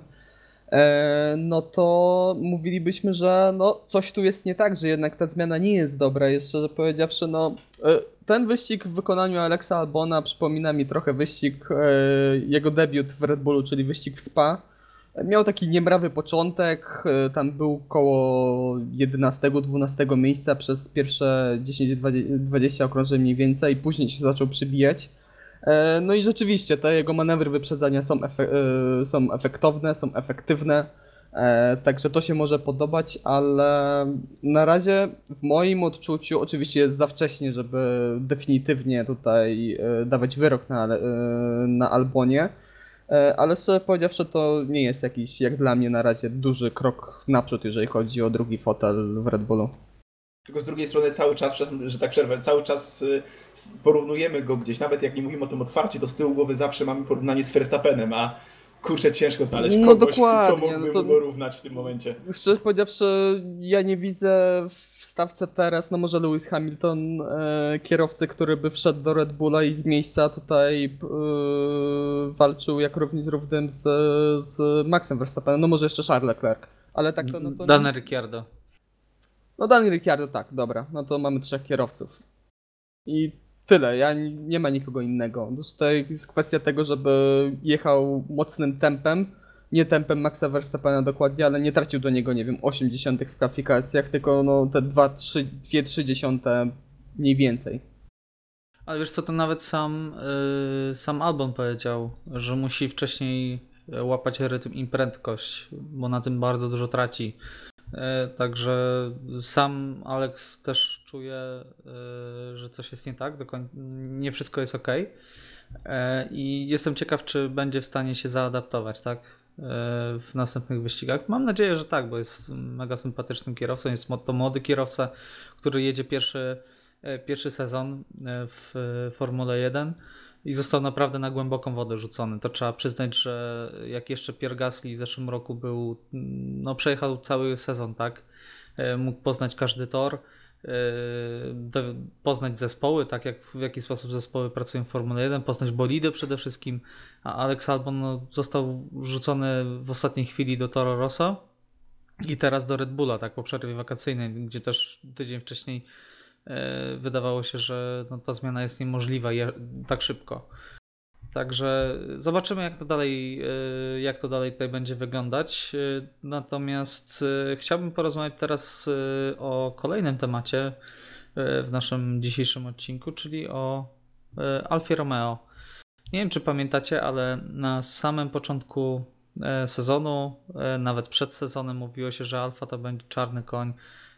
E, no to mówilibyśmy, że no coś tu jest nie tak, że jednak ta zmiana nie jest dobra. Jeszcze powiedziawszy, no e, ten wyścig w wykonaniu Alexa Albona przypomina mi trochę wyścig, e, jego debiut w Red Bullu, czyli wyścig w Spa. Miał taki niemrawy początek, tam był koło 11-12 miejsca przez pierwsze 10-20 okrążeń mniej więcej, później się zaczął przybijać. E, no i rzeczywiście te jego manewry wyprzedzania są, e, są efektowne, są efektywne. E, także to się może podobać, ale na razie w moim odczuciu oczywiście jest za wcześnie, żeby definitywnie tutaj dawać wyrok na, na Albonie. Ale szczerze powiedziawszy, to nie jest jakiś, jak dla mnie na razie, duży krok naprzód, jeżeli chodzi o drugi fotel w Red Bullu. Tylko z drugiej strony cały czas, że tak przerwę, cały czas y, porównujemy go gdzieś, nawet jak nie mówimy o tym otwarcie, to z tyłu głowy zawsze mamy porównanie z Verstappenem, a kurczę, ciężko znaleźć no kogoś, kto mógłby no to, mu dorównać w tym momencie. Szczerze powiedziawszy, ja nie widzę w stawce teraz, no może Lewis Hamilton, e, kierowcy, który by wszedł do Red Bulla i z miejsca tutaj e, walczył jak równi z równym z, z Maxem Verstappenem, no może jeszcze Charles Leclerc, ale tak to... No to Ricciardo. No Dani Ricciardo tak, dobra. No to mamy trzech kierowców. I tyle, ja nie ma nikogo innego. Tutaj jest kwestia tego, żeby jechał mocnym tempem, nie tempem Maxa Verstappena dokładnie, ale nie tracił do niego, nie wiem, 80 w kwalifikacjach, tylko no te 2-3 mniej więcej. Ale wiesz co, to nawet sam, yy, sam Albon powiedział, że musi wcześniej łapać rytm i prędkość, bo na tym bardzo dużo traci. E, także sam Alex też czuje, e, że coś jest nie tak, nie wszystko jest ok. E, I jestem ciekaw, czy będzie w stanie się zaadaptować, tak? W następnych wyścigach. Mam nadzieję, że tak, bo jest mega sympatycznym kierowcą. Jest to młody kierowca, który jedzie pierwszy, pierwszy sezon w Formule 1 i został naprawdę na głęboką wodę rzucony. To trzeba przyznać, że jak jeszcze Pierre Gasly w zeszłym roku był, no przejechał cały sezon, tak? E, mógł poznać każdy tor, e, poznać zespoły, tak jak w jaki sposób zespoły pracują w Formule 1, poznać bolidy przede wszystkim, a Alex Albon no, został rzucony w ostatniej chwili do Toro Rosso i teraz do Red Bulla, tak, po przerwie wakacyjnej, gdzie też tydzień wcześniej E, wydawało się, że no, ta zmiana jest niemożliwa tak szybko. Także zobaczymy, jak to dalej, e, jak to dalej tutaj będzie wyglądać. E, natomiast chciałbym porozmawiać teraz o kolejnym temacie w naszym dzisiejszym odcinku, czyli o Alfie Romeo. Nie wiem, czy pamiętacie, ale na samym początku sezonu, nawet przed sezonem, mówiło się, że Alfa to będzie czarny koń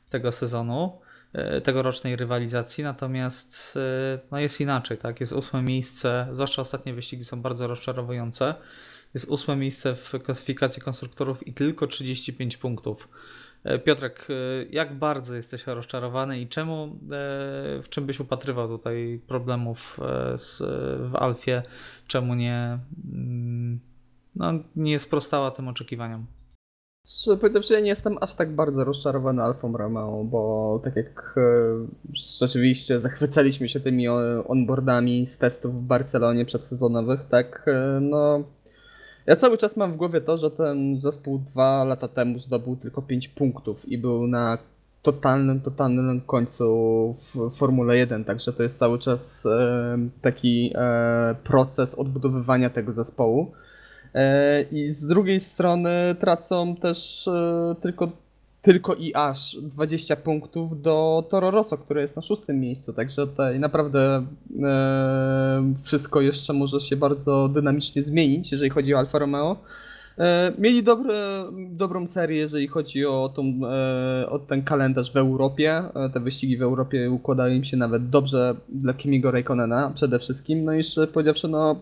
tego sezonu. E, tegorocznej rywalizacji, natomiast e, no jest inaczej, tak? Jest ósme miejsce, zwłaszcza ostatnie wyścigi są bardzo rozczarowujące. Jest ósme miejsce w klasyfikacji konstruktorów i tylko 35 punktów. E, Piotrek, jak bardzo jesteś rozczarowany i czemu, w czym byś upatrywał tutaj problemów z, w Alfie? Czemu nie, mm, no, nie sprostała tym oczekiwaniom? Powiedziawszy, ja nie jestem aż tak bardzo rozczarowany Alfą Romeo, bo tak jak e, rzeczywiście zachwycaliśmy się tymi onboardami z testów w Barcelonie przedsezonowych, tak e, no... Ja cały czas mam w głowie to, że ten zespół dwa lata temu zdobył tylko 5 punktów i był na totalnym, totalnym końcu w Formule 1, także to jest cały czas e, taki proces odbudowywania tego zespołu. E, I z drugiej strony tracą też e, tylko, tylko i aż 20 punktów do Toro Rosso, które jest na szóstym miejscu. Także tutaj naprawdę e, wszystko jeszcze może się bardzo dynamicznie zmienić, jeżeli chodzi o Alfa Romeo. Mieli dobre, dobrą serię, jeżeli chodzi o, tą, o ten kalendarz w Europie. Te wyścigi w Europie układają im się nawet dobrze dla Kimiego Raikkonena przede wszystkim. No i jeszcze powiedziawszy, no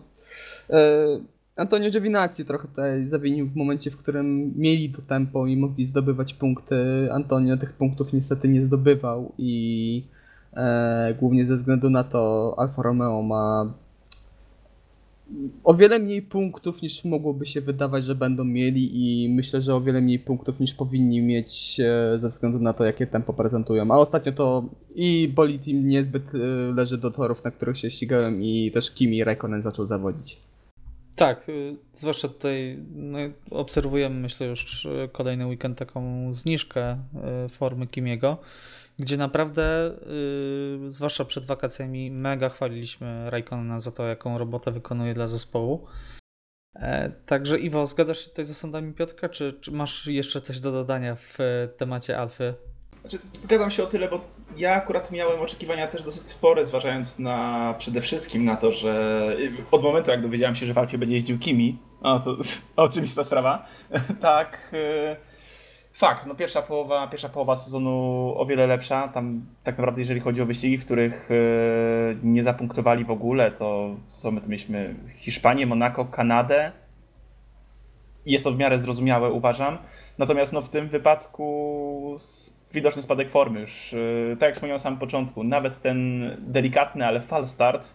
Antonio Giovinazzi trochę tutaj zawinił w momencie, w którym mieli to tempo i mogli zdobywać punkty. Antonio tych punktów niestety nie zdobywał i e, głównie ze względu na to Alfa Romeo ma o wiele mniej punktów niż mogłoby się wydawać, że będą mieli i myślę, że o wiele mniej punktów niż powinni mieć e, ze względu na to, jakie tempo prezentują. A ostatnio to i bolid im niezbyt e, leży do torów, na których się ścigałem i też Kimi Raikkonen zaczął zawodzić. Tak, y, zwłaszcza tutaj no, obserwujemy, myślę, już kolejny weekend taką zniżkę y, formy Kimiego, gdzie naprawdę, zwłaszcza przed wakacjami, mega chwaliliśmy Raikkonena za to, jaką robotę wykonuje dla zespołu. E, także Iwo, zgadzasz się tutaj z osądami Piotrka, czy, czy masz jeszcze coś do dodania w temacie Alfy? Znaczy, zgadzam się o tyle, bo ja akurat miałem oczekiwania też dosyć spore, zważając na przede wszystkim na to, że od momentu jak dowiedziałem się, że w będzie jeździł Kimi, o, to [laughs] oczywista sprawa, [laughs] tak... Yy Fakt, no pierwsza połowa, pierwsza połowa sezonu o wiele lepsza. Tam tak naprawdę jeżeli chodzi o wyścigi, w których e, nie zapunktowali w ogóle, to co my tu mieliśmy? Hiszpanię, Monako, Kanadę. Jest to w miarę zrozumiałe, uważam. Natomiast no, w tym wypadku widoczny spadek formy już. E, tak jak wspomniałem na samym początku, nawet ten delikatny, ale fal start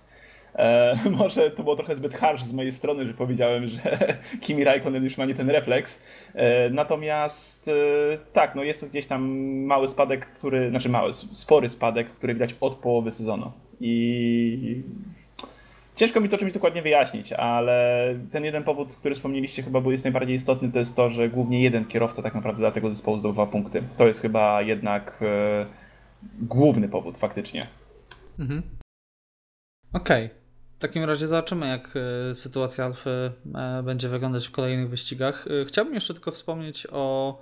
E, [laughs] może to było trochę zbyt harsh z mojej strony, że powiedziałem, że [laughs] Kimi Raikkonen już ma nie ten refleks. E, natomiast e, tak, no jest to gdzieś tam mały spadek, który, znaczy mały, spory spadek, który widać od połowy sezonu. I ciężko mi to czymś dokładnie wyjaśnić, ale ten jeden powód, który wspomnieliście chyba był jest najbardziej istotny, to jest to, że głównie jeden kierowca tak naprawdę dla tego zespołu zdobywa punkty. To jest chyba jednak e, główny powód faktycznie. Mhm. Okej. Okay. W takim razie zobaczymy, jak e, sytuacja Alfy e, będzie wyglądać w kolejnych wyścigach. E, chciałbym jeszcze tylko wspomnieć o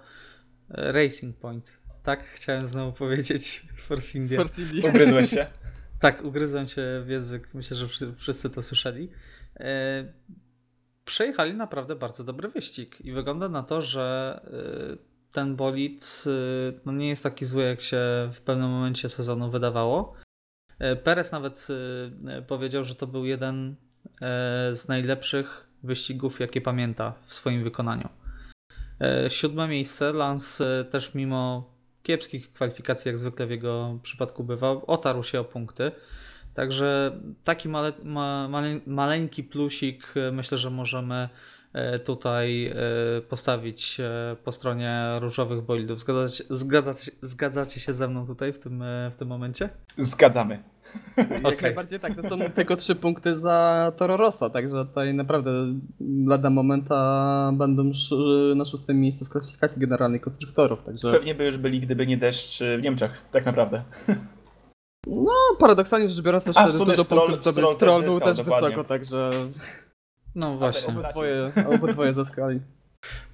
Racing Point. Tak, chciałem znowu powiedzieć [laughs] Force India. Force India. Ugryzłeś się? Tak, ugryzłem się w język. Myślę, że wszyscy to słyszeli. Przejechali naprawdę bardzo dobry wyścig i wygląda na to, że ten bolid no nie jest taki zły, jak się w pewnym momencie sezonu wydawało. E, Perez nawet e, powiedział, że to był jeden e, z najlepszych wyścigów, jakie pamięta w swoim wykonaniu. Siódme miejsce. Lance też mimo kiepskich kwalifikacji, jak zwykle w jego przypadku bywał, otarł się o punkty. Także taki male, ma, male, maleńki plusik myślę, że możemy tutaj postawić po stronie różowych bolidów. Zgadzacie, zgadzacie, zgadzacie się ze mną tutaj w tym, w tym momencie? Zgadzamy. [laughs] Jak okay. najbardziej tak, to są tylko trzy punkty za Toro Rosso, także tutaj naprawdę lada momenta będą na szóstym miejscu w klasyfikacji generalnej konstruktorów. Także... Pewnie by już byli, gdyby nie deszcz w Niemczech, tak naprawdę. No, paradoksalnie rzecz biorąc, też A, dużo punktów zdobył. Stroll był też dokładnie. wysoko, także... No właśnie. Obydwoje, obydwoje zaskali.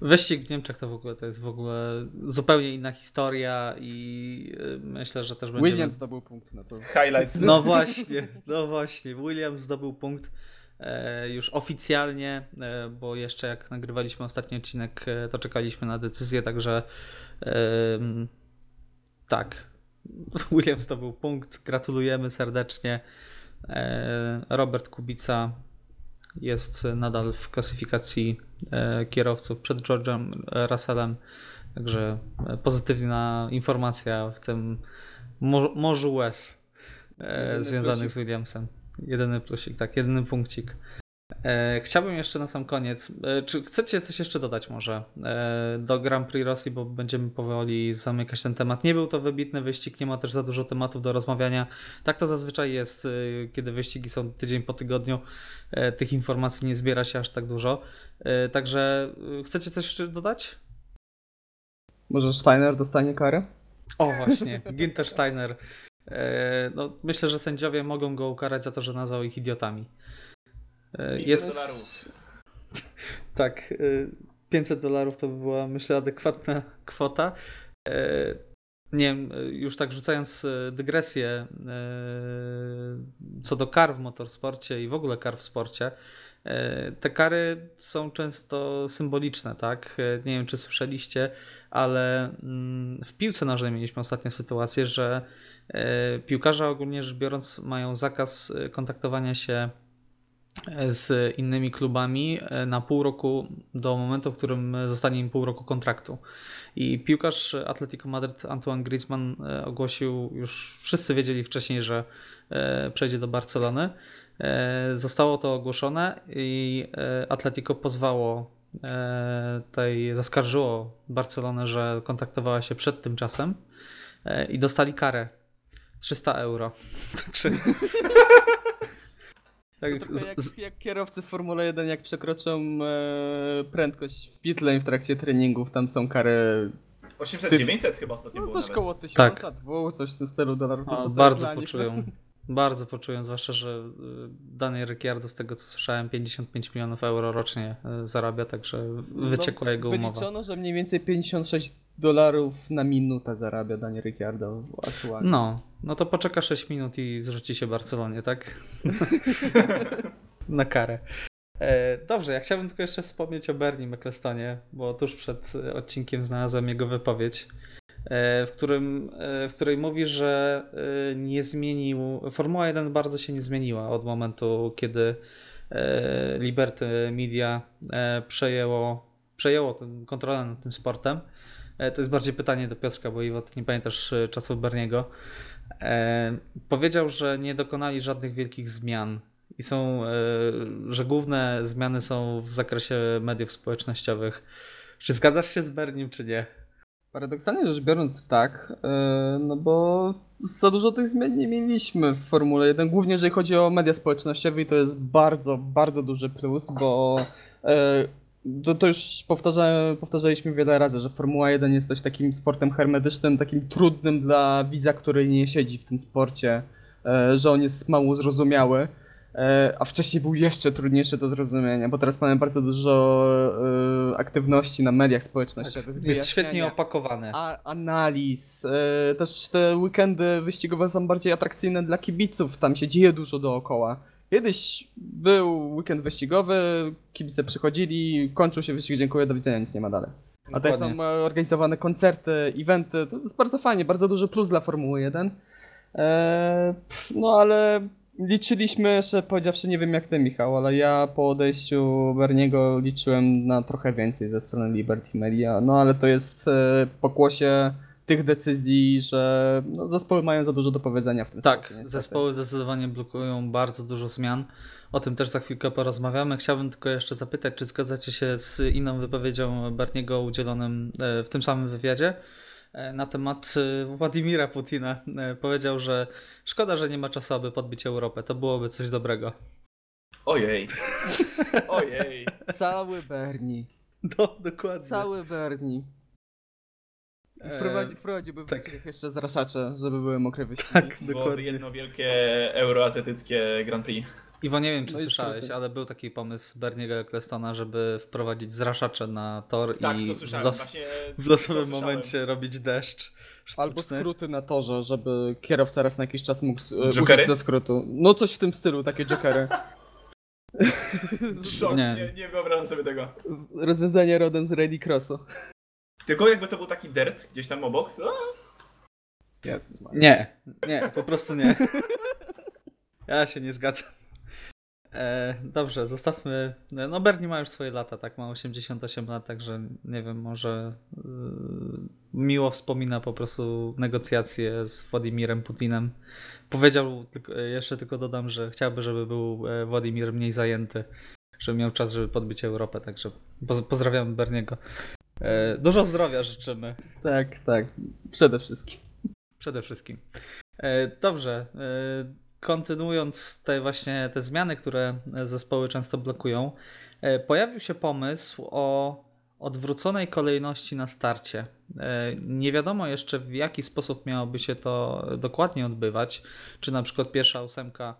Wyścig w Niemczech to w ogóle to jest w ogóle zupełnie inna historia i y, myślę, że też będzie. Williams zdobył punkt na to. Highlights. No właśnie, no właśnie. Williams zdobył punkt e, już oficjalnie, e, bo jeszcze jak nagrywaliśmy ostatni odcinek, e, to czekaliśmy na decyzję, także tak. [laughs] Williams zdobył punkt. Gratulujemy serdecznie. Robert Kubica jest nadal w klasyfikacji e, kierowców przed George'em Russellem. Także e, pozytywna informacja w tym morzu łez e, związanych plusik. z Williamsem. Jedyny plusik, tak, jedyny punkcik. E, chciałbym jeszcze na sam koniec, e, czy chcecie coś jeszcze dodać może e, do Grand Prix Rosji, bo będziemy powoli zamykać ten temat. Nie był to wybitny wyścig, nie ma też za dużo tematów do rozmawiania. Tak to zazwyczaj jest, kiedy wyścigi są tydzień po tygodniu, tych informacji nie zbiera się aż tak dużo. Także chcecie coś jeszcze dodać? Może Steiner dostanie karę? O właśnie, [laughs] Ginter Steiner. No, myślę, że sędziowie mogą go ukarać za to, że nazwał ich idiotami. E, jest. [laughs] tak, 500 e, dolarów to by była, myślę, adekwatna kwota. E, nie wiem, już tak rzucając dygresję co do kar w motorsporcie i w ogóle kar w sporcie, Te kary są często symboliczne, tak? Nie wiem, czy słyszeliście, ale mm, w piłce nożnej mieliśmy ostatnio sytuację, że piłkarze ogólnie rzecz biorąc mają zakaz kontaktowania się z innymi klubami e, na pół roku do momentu, w którym zostanie im pół roku kontraktu. I piłkarz Atletico Madrid Antoine Griezmann e, ogłosił, już wszyscy wiedzieli wcześniej, że e, przejdzie do Barcelony. Zostało to ogłoszone i Atletico pozwało tej, zaskarżyło Barcelonę, że kontaktowała się przed tym czasem i dostali karę 300 euro. [laughs] Także tak, jak, jak, kierowcy w Formule 1, jak przekroczą e, prędkość w pitlane w trakcie treningów, tam są kary 800-900 chyba ostatnio no, było coś koło 1000, tak. coś w tym stylu dolarów. No, bardzo poczują. Bardzo poczują, zwłaszcza, że y, Daniel Ricciardo, z tego co słyszałem, 55 milionów euro rocznie y, zarabia, także wyciekła no, jego umowa. Wyliczono, że mniej więcej 56 dolarów na minutę zarabia Daniel Ricciardo aktualnie. No, no to poczeka 6 minut i zrzuci się Barcelonie, tak? [laughs] na karę. E, dobrze, ja chciałbym tylko jeszcze wspomnieć o Bernie McLestonie, bo tuż przed odcinkiem znalazłem jego wypowiedź. E, w, którym, e, w której mówi, że nie zmienił. Formuła 1 bardzo się nie zmieniła od momentu, kiedy Liberty Media przejęło, przejęło kontrolę nad tym sportem. To jest bardziej pytanie do Piotrka, bo Iwo, nie pamiętasz czasów Berniego. Powiedział, że nie dokonali żadnych wielkich zmian i są, że główne zmiany są w zakresie mediów społecznościowych. Czy zgadzasz się z Bernim, czy nie? Paradoksalnie rzecz biorąc tak, e, no bo za dużo tych zmian nie mieliśmy w Formule 1, głównie jeżeli chodzi o media społecznościowe i to jest bardzo, bardzo duży plus, bo e, to, to już powtarza, powtarzaliśmy wiele razy, że Formuła 1 jest też takim sportem hermetycznym, takim trudnym dla widza, który nie siedzi w tym sporcie, e, że on jest mało zrozumiały. E, a wcześniej był jeszcze trudniejszy do zrozumienia, bo teraz mamy bardzo dużo e, aktywności na mediach społecznościowych. Tak, jest świetnie opakowane. A, analiz, też te weekendy wyścigowe są bardziej atrakcyjne dla kibiców, tam się dzieje dużo dookoła. Kiedyś był weekend wyścigowy, kibice przychodzili, kończył się wyścig, dziękuję, do widzenia, nic nie ma dalej. A teraz są organizowane koncerty, eventy, to jest bardzo fajnie, bardzo duży plus dla Formuły 1. no ale liczyliśmy, że powiedziawszy, nie wiem jak ty Michał, ale ja po odejściu Berniego liczyłem na trochę więcej ze strony Liberty Media, no ale to jest e, pokłosie tych decyzji, że no, zespoły mają za dużo do powiedzenia w tym Tak, sporcie, zespoły zdecydowanie blokują bardzo dużo zmian. O tym też za chwilkę porozmawiamy. Chciałbym tylko jeszcze zapytać, czy zgadzacie się z inną wypowiedzią Berniego udzielonym e, w tym samym wywiadzie? E, na temat e, Władimira Putina. Powiedział, że szkoda, że nie ma czasu, aby podbić Europę. To byłoby coś dobrego. Ojej. [laughs] Ojej. Cały Berni. No, dokładnie. Cały Berni. Wprowadzi, wprowadziłby tak. jeszcze zraszacze, żeby były mokre wyścigi. Tak, dokładnie. jedno wielkie euroazjatyckie Grand Prix. Iwo, nie wiem, czy no słyszałeś, ale był taki pomysł Berniego Ecclestona, żeby wprowadzić zraszacze na tor tak, i w, los w losowym momencie robić deszcz. Sztuczny. Albo skróty na torze, żeby kierowca raz na jakiś czas mógł Jokery? użyć ze skrótu. No coś w tym stylu, takie jokery. [laughs] Szok, nie. nie, nie wyobrażam sobie tego. Rozwiązanie rodem z Rally Crossu. Tylko jakby to był taki dirt gdzieś tam obok, to... Jezus, nie, nie, po prostu nie. [laughs] Ja się nie zgadzam. E, dobrze, zostawmy. No, Bernie ma już swoje lata, tak? Ma 88 lat, także nie wiem, może yy, miło wspomina po prostu negocjacje z Władimirem Putinem. Powiedział, tylko, jeszcze tylko dodam, że chciałby, żeby był e, Władimir mniej zajęty, żeby miał czas, żeby podbić Europę, także pozdrawiamy Berniego. E, dużo zdrowia życzymy. Tak, tak. Przede wszystkim. Przede wszystkim. E, dobrze. E, kontynuując te właśnie te zmiany, które zespoły często blokują, pojawił się pomysł o odwróconej kolejności na starcie. Nie wiadomo jeszcze w jaki sposób miałoby się to dokładnie odbywać, czy na przykład pierwsza ósemka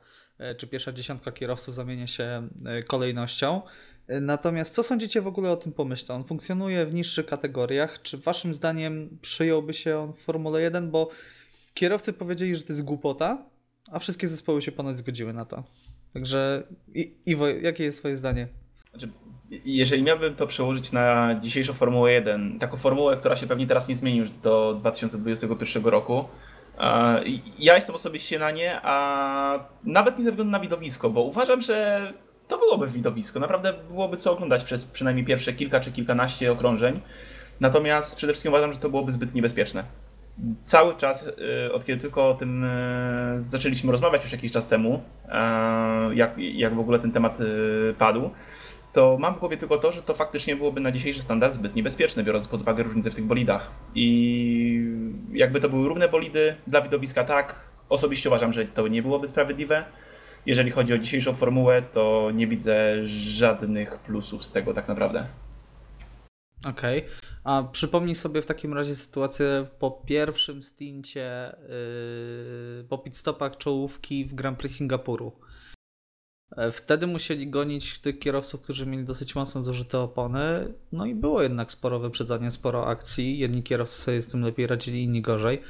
czy pierwsza dziesiątka kierowców zamienia się kolejnością. Natomiast co sądzicie w ogóle o tym pomyśle? On funkcjonuje w niższych kategoriach. Czy waszym zdaniem przyjąłby się on w Formule 1? Bo kierowcy powiedzieli, że to jest głupota, A wszystkie zespoły się ponoć zgodziły na to. Także Iwo, jakie jest twoje zdanie? Znaczy, jeżeli miałbym to przełożyć na dzisiejszą Formułę 1, taką formułę, która się pewnie teraz nie zmieni już do 2021 roku, ja jestem osobiście na nie, a nawet nie ze względu na widowisko, bo uważam, że to byłoby widowisko. Naprawdę byłoby co oglądać przez przynajmniej pierwsze kilka czy kilkanaście okrążeń. Natomiast przede wszystkim uważam, że to byłoby zbyt niebezpieczne. Cały czas, y, od kiedy tylko o tym y, zaczęliśmy rozmawiać już jakiś czas temu, jak, jak w ogóle ten temat y, padł, to mam w głowie tylko to, że to faktycznie byłoby na dzisiejszy standard zbyt niebezpieczne, biorąc pod uwagę różnice w tych bolidach. I jakby to były równe bolidy, dla widowiska tak. Osobiście uważam, że to nie byłoby sprawiedliwe. Jeżeli chodzi o dzisiejszą formułę, to nie widzę żadnych plusów z tego tak naprawdę. Okej, okay. a przypomnij sobie w takim razie sytuację po pierwszym stincie, yy, po pitstopach czołówki w Grand Prix Singapuru. E, wtedy musieli gonić tych kierowców, którzy mieli dosyć mocno zużyte opony, no i było jednak sporo wyprzedzania, sporo akcji. Jedni kierowcy sobie z tym lepiej radzili, inni gorzej.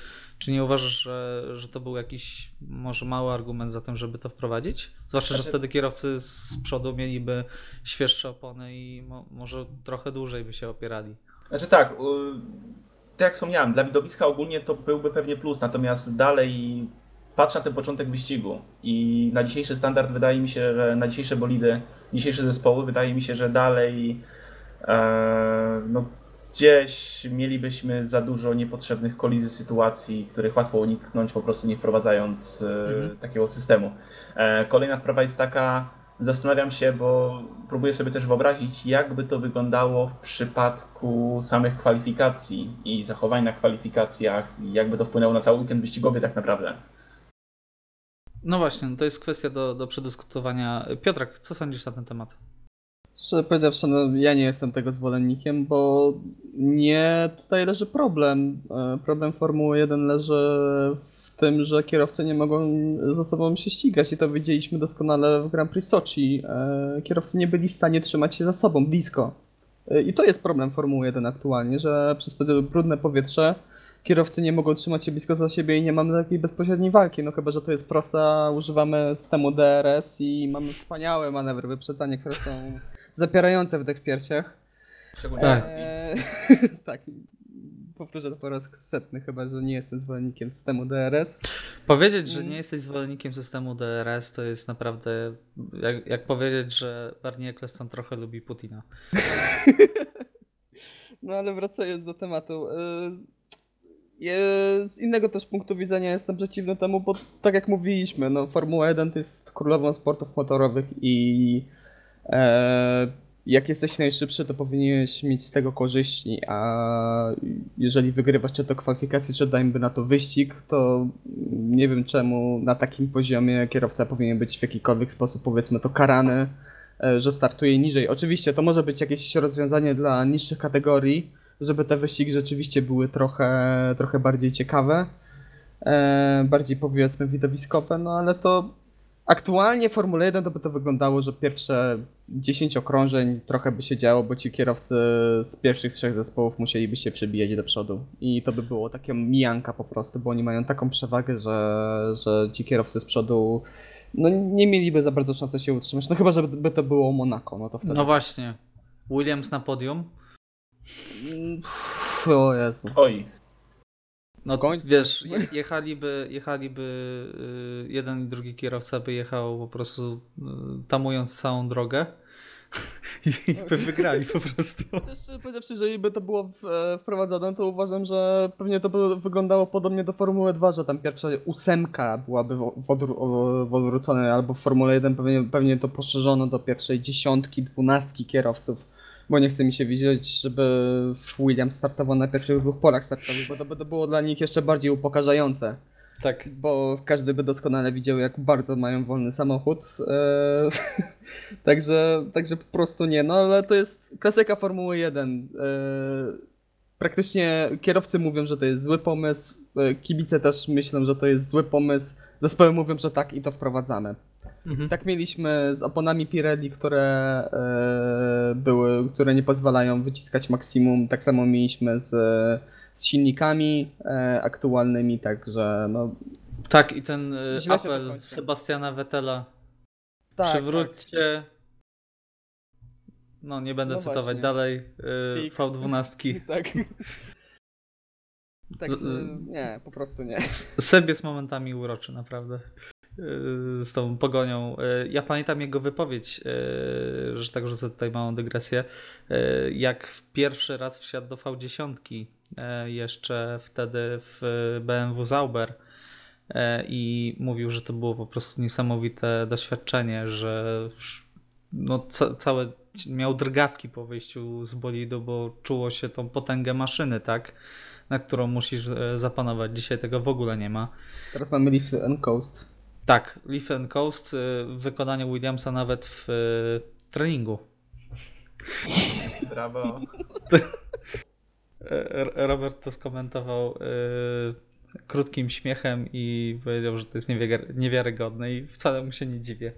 Czy nie uważasz, że, że to był jakiś może mały argument za tym, żeby to wprowadzić? Zwłaszcza, znaczy... że wtedy kierowcy z przodu mieliby świeższe opony i mo może trochę dłużej by się opierali. Znaczy tak, tak jak wspomniałem, dla widowiska ogólnie to byłby pewnie plus, natomiast dalej patrzę na ten początek wyścigu i na dzisiejszy standard wydaje mi się, że na dzisiejsze bolidy, dzisiejsze zespoły, wydaje mi się, że dalej e, no, gdzieś mielibyśmy za dużo niepotrzebnych kolizji sytuacji, których łatwo uniknąć po prostu nie wprowadzając e, mhm. takiego systemu. E, kolejna sprawa jest taka, zastanawiam się, bo próbuję sobie też wyobrazić, jakby to wyglądało w przypadku samych kwalifikacji i zachowań na kwalifikacjach, i jakby to wpłynęło na cały weekend wyścigowy tak naprawdę. No właśnie, to jest kwestia do, do przedyskutowania. Piotrek, co sądzisz na ten temat? Szczerze powiedziawszy, no, ja nie jestem tego zwolennikiem, bo nie tutaj leży problem. E, problem Formuły 1 leży w tym, że kierowcy nie mogą ze sobą się ścigać i to widzieliśmy doskonale w Grand Prix Sochi. E, kierowcy nie byli w stanie trzymać się za sobą blisko. E, I to jest problem Formuły 1 aktualnie, że przez to brudne powietrze kierowcy nie mogą trzymać się blisko za siebie i nie mamy takiej bezpośredniej walki. No chyba, że to jest prosta, używamy systemu DRS i mamy wspaniałe manewry wyprzedzania, które są zapierające wdech w piersiach. Szczególnie eee, [laughs] tak. Powtórzę to po raz setny, chyba że nie jestem zwolennikiem systemu DRS. Powiedzieć, że nie jesteś zwolennikiem systemu DRS, to jest naprawdę jak, jak powiedzieć, że Barney Eccleston trochę lubi Putina. [laughs] no ale wracając do tematu. Yy z innego też punktu widzenia jestem przeciwny temu, bo tak jak mówiliśmy, no Formuła 1 to jest królową sportów motorowych i jak jesteś najszybszy, to powinieneś mieć z tego korzyści, a jeżeli wygrywasz czy to kwalifikacje, czy dajmy na to wyścig, to nie wiem czemu na takim poziomie kierowca powinien być w jakikolwiek sposób, powiedzmy to karany, e, że startuje niżej. Oczywiście to może być jakieś rozwiązanie dla niższych kategorii, żeby te wyścigi rzeczywiście były trochę, trochę bardziej ciekawe, e, bardziej powiedzmy widowiskowe, no ale to aktualnie Formuła 1 to by to wyglądało, że pierwsze 10 okrążeń trochę by się działo, bo ci kierowcy z pierwszych trzech zespołów musieliby się przebijać do przodu. I to by było takie mijanka po prostu, bo oni mają taką przewagę, że, że ci kierowcy z przodu no, nie mieliby za bardzo szansy się utrzymać, no chyba, żeby to było Monaco, no to wtedy... No właśnie, Williams na podium, o Jezu. Oj. No końcu. wiesz, [laughs] jechaliby, jechaliby y, jeden i drugi kierowca by jechał po prostu y, tamując całą drogę [laughs] i by wygrali po prostu. Też powiedziawszy, że by to było e, wprowadzone, to uważam, że pewnie to by wyglądało podobnie do Formuły 2, że tam pierwsza ósemka byłaby w, odwrócone, albo w Formule 1 pewnie, pewnie to poszerzono do pierwszej dziesiątki, dwunastki kierowców bo nie chce mi się widzieć, żeby William startował na pierwszych dwóch polach startowych, bo to by to było dla nich jeszcze bardziej upokarzające. Tak. Bo każdy by doskonale widział, jak bardzo mają wolny samochód. Eee, [laughs] także, także po prostu nie. No ale to jest klasyka Formuły 1. Eee, praktycznie kierowcy mówią, że to jest zły pomysł. Eee, kibice też myślą, że to jest zły pomysł. Zespoły mówią, że tak i to wprowadzamy. Mhm. Tak mieliśmy z oponami Pirelli, które e, były, które nie pozwalają wyciskać maksimum. Tak samo mieliśmy z, z silnikami e, aktualnymi, także no, Tak, i ten y, apel Sebastiana Vettela. Tak, Przywróćcie. Tak. No, nie będę no cytować właśnie. dalej. Y, V12. [laughs] tak. [laughs] Tak, nie, po prostu nie. Seb jest momentami uroczy, naprawdę. Y, z tą pogonią. Y, ja pamiętam jego wypowiedź, y, że tak rzucę tutaj małą dygresję, jak pierwszy raz wsiadł do V10 jeszcze wtedy w BMW Zauber i mówił, że to było po prostu niesamowite doświadczenie, że no, ca całe miał drgawki po wyjściu z bolidu, bo czuło się tą potęgę maszyny, tak? nad którą musisz zapanować. Dzisiaj tego w ogóle nie ma. Teraz mamy Lift and Coast. Tak, Leaf and Coast y, w wykonaniu Williamsa nawet w y, treningu. [laughs] Brawo. [laughs] Robert to skomentował y, krótkim śmiechem i powiedział, że to jest niewiarygodne i wcale mu się nie dziwię.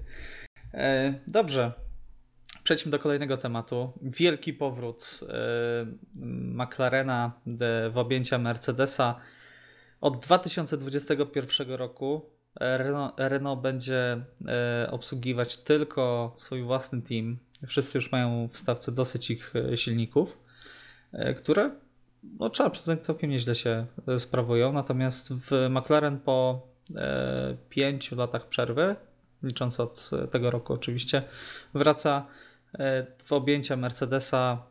E, dobrze. Przejdźmy do kolejnego tematu. Wielki powrót McLarena w objęcia Mercedesa. Od 2021 roku Renault, Renault będzie e, obsługiwać tylko swój własny team. Wszyscy już mają w stawce dosyć ich e, silników, e, które no, trzeba przyznać całkiem nieźle się sprawują. Natomiast w McLaren po pięciu latach przerwy, licząc od tego roku oczywiście, wraca w objęcia Mercedesa,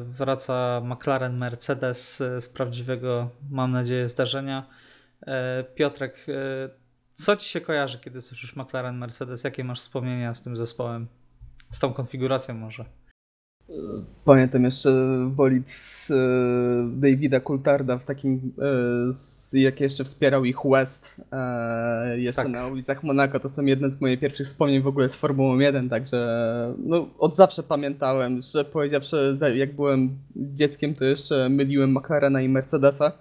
wraca McLaren Mercedes z prawdziwego, mam nadzieję, zdarzenia. Piotrek, co ci się kojarzy, kiedy słyszysz McLaren, Mercedes? Jakie masz wspomnienia z tym zespołem? Z tą konfiguracją może? Pamiętam jeszcze bolid z e, Davida Coultarda w takim, e, jak jeszcze wspierał ich West e, jeszcze tak. na ulicach Monaka. To są jedne z moich pierwszych wspomnień w ogóle z Formułą 1, także no, od zawsze pamiętałem, że powiedziawszy, jak byłem dzieckiem, to jeszcze myliłem McLarena i Mercedesa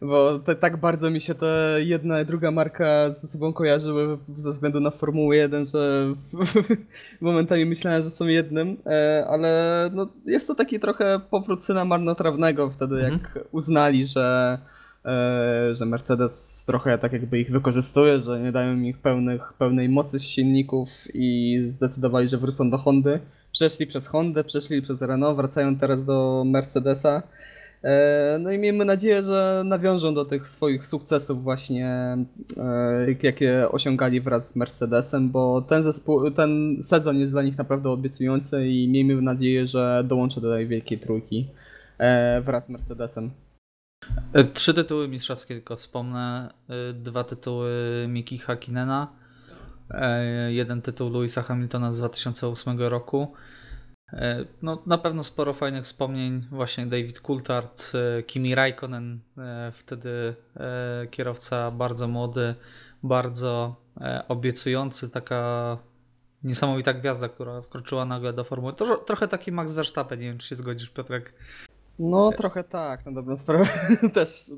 bo te, tak bardzo mi się ta jedna i druga marka ze sobą kojarzyły ze względu na Formułę 1, że [laughs] momentami myślałem, że są jednym, e, ale no, jest to taki trochę powrót syna marnotrawnego wtedy, mhm. jak uznali, że e, że Mercedes trochę tak jakby ich wykorzystuje, że nie dają im ich pełnych, pełnej mocy z silników i zdecydowali, że wrócą do Hondy. Przeszli przez Hondę, przeszli przez Renault, wracają teraz do Mercedesa. E, no i miejmy nadzieję, że nawiążą do tych swoich sukcesów właśnie, e, jakie osiągali wraz z Mercedesem, bo ten, zespół, ten sezon jest dla nich naprawdę obiecujący i miejmy nadzieję, że dołączy do tej wielkiej trójki e, wraz z Mercedesem. Trzy tytuły mistrzowskie tylko wspomnę. Dwa tytuły Miki Hakinena, jeden tytuł Louisa Hamiltona z 2008 roku no, na pewno sporo fajnych wspomnień. Właśnie David Coulthard, e, Kimi Raikkonen, e, wtedy kierowca bardzo młody, bardzo obiecujący, taka niesamowita gwiazda, która wkroczyła nagle do formuły. To, trochę taki Max Verstappen, nie wiem czy się zgodzisz Piotrek. No trochę tak, na dobrą sprawę. [laughs] Też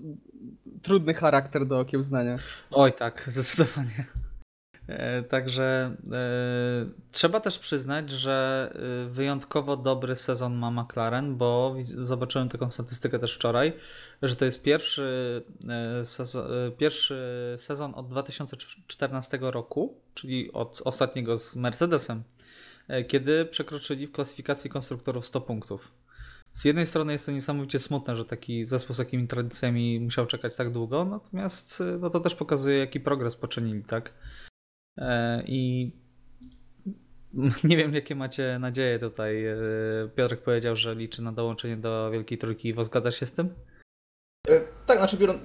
trudny charakter do okiełznania. Oj tak, zdecydowanie. E, także e, trzeba też przyznać, że e, wyjątkowo dobry sezon ma McLaren, bo zobaczyłem taką statystykę też wczoraj, że to jest pierwszy sezon, pierwszy sezon od 2014 roku, czyli od ostatniego z Mercedesem, kiedy przekroczyli w klasyfikacji konstruktorów 100 punktów. Z jednej strony jest to niesamowicie smutne, że taki zespół z takimi tradycjami musiał czekać tak długo, natomiast no to też pokazuje, jaki progres poczynili, tak? E, I [laughs] nie wiem, jakie macie nadzieje tutaj. E, Piotrek powiedział, że liczy na dołączenie do Wielkiej Trójki. Zgadzasz się z tym? E, tak, znaczy biorąc,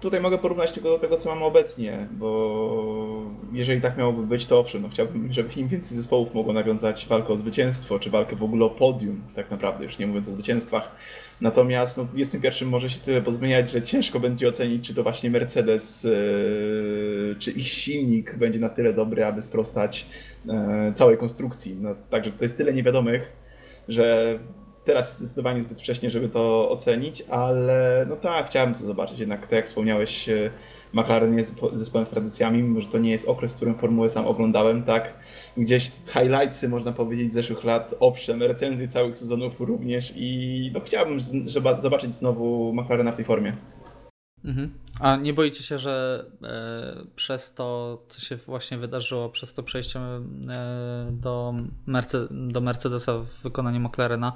tutaj mogę porównać tylko do tego, co mamy obecnie, bo jeżeli tak miałoby być, to owszem, no chciałbym, żeby im więcej zespołów mogło nawiązać walkę o zwycięstwo, czy walkę w ogóle o podium, tak naprawdę, już nie mówiąc o zwycięstwach. Natomiast no, w 21 może się tyle pozmieniać, że ciężko będzie ocenić, czy to właśnie Mercedes, yy, czy ich silnik będzie na tyle dobry, aby sprostać yy, całej konstrukcji. No, także to jest tyle niewiadomych, że teraz jest zdecydowanie zbyt wcześnie, żeby to ocenić, ale no tak, chciałem to zobaczyć. Jednak, tak jak wspomniałeś, e, McLaren jest zespołem z tradycjami, mimo że to nie jest okres, w którym formułę sam oglądałem, tak? Gdzieś highlightsy, można powiedzieć, zeszłych lat, owszem, recenzje całych sezonów również i no chciałbym zobaczyć znowu McLarena w tej formie. Mhm. A nie boicie się, że e, przez to, co się właśnie wydarzyło, przez to przejście e, do, Merce do Mercedesa w wykonaniu McLarena,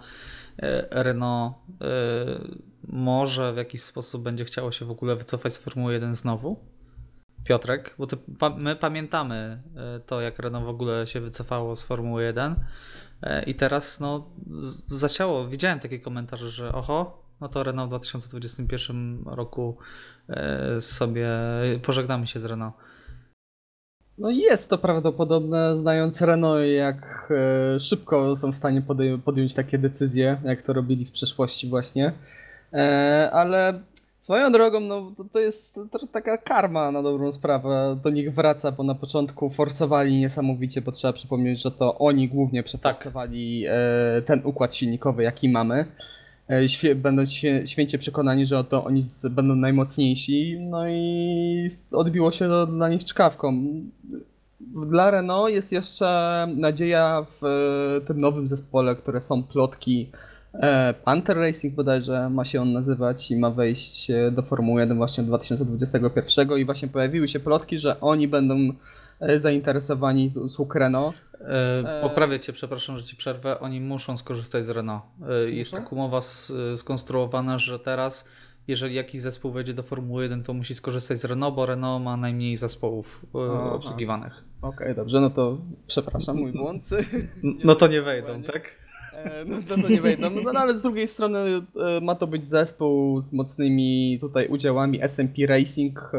e, Renault e, może w jakiś sposób będzie chciało się w ogóle wycofać z Formuły 1 znowu? Piotrek, bo pa, my pamiętamy e, to, jak Renault w ogóle się wycofało z Formuły 1 e, i teraz no, zaciało, widziałem takie komentarze, że oho, no to Renault w 2021 roku e, sobie pożegnamy się z Renault. No jest to prawdopodobne, znając Renault, jak szybko są w stanie podjąć takie decyzje, jak to robili w przeszłości właśnie. E, ale swoją drogą, no to, to jest taka karma na dobrą sprawę. Do nich wraca, bo na początku forsowali niesamowicie, bo trzeba przypomnieć, że to oni głównie przeforsowali tak. ten układ silnikowy, jaki mamy. E, świe, będą świe, święcie przekonani, że oto oni z, będą najmocniejsi, no i odbiło się to dla nich czkawką. Dla Renault jest jeszcze nadzieja w tym nowym zespole, które są plotki. E, Panther Racing bodajże ma się on nazywać i ma wejść do Formuły 1 właśnie 2021 i właśnie pojawiły się plotki, że oni będą E, zainteresowani z usług Renault. E, e, poprawię cię, przepraszam, że ci przerwę. Oni muszą skorzystać z Renault. E, jest tak umowa skonstruowana, że teraz jeżeli jakiś zespół wejdzie do Formuły 1, to musi skorzystać z Renault, bo Renault ma najmniej zespołów Aha. obsługiwanych. Okej, okay, dobrze, no to przepraszam, mój błąd. No to nie wejdą, tak? [laughs] No to, nie wejdą, no, no, ale z drugiej strony ma to być zespół z mocnymi tutaj udziałami SMP Racing,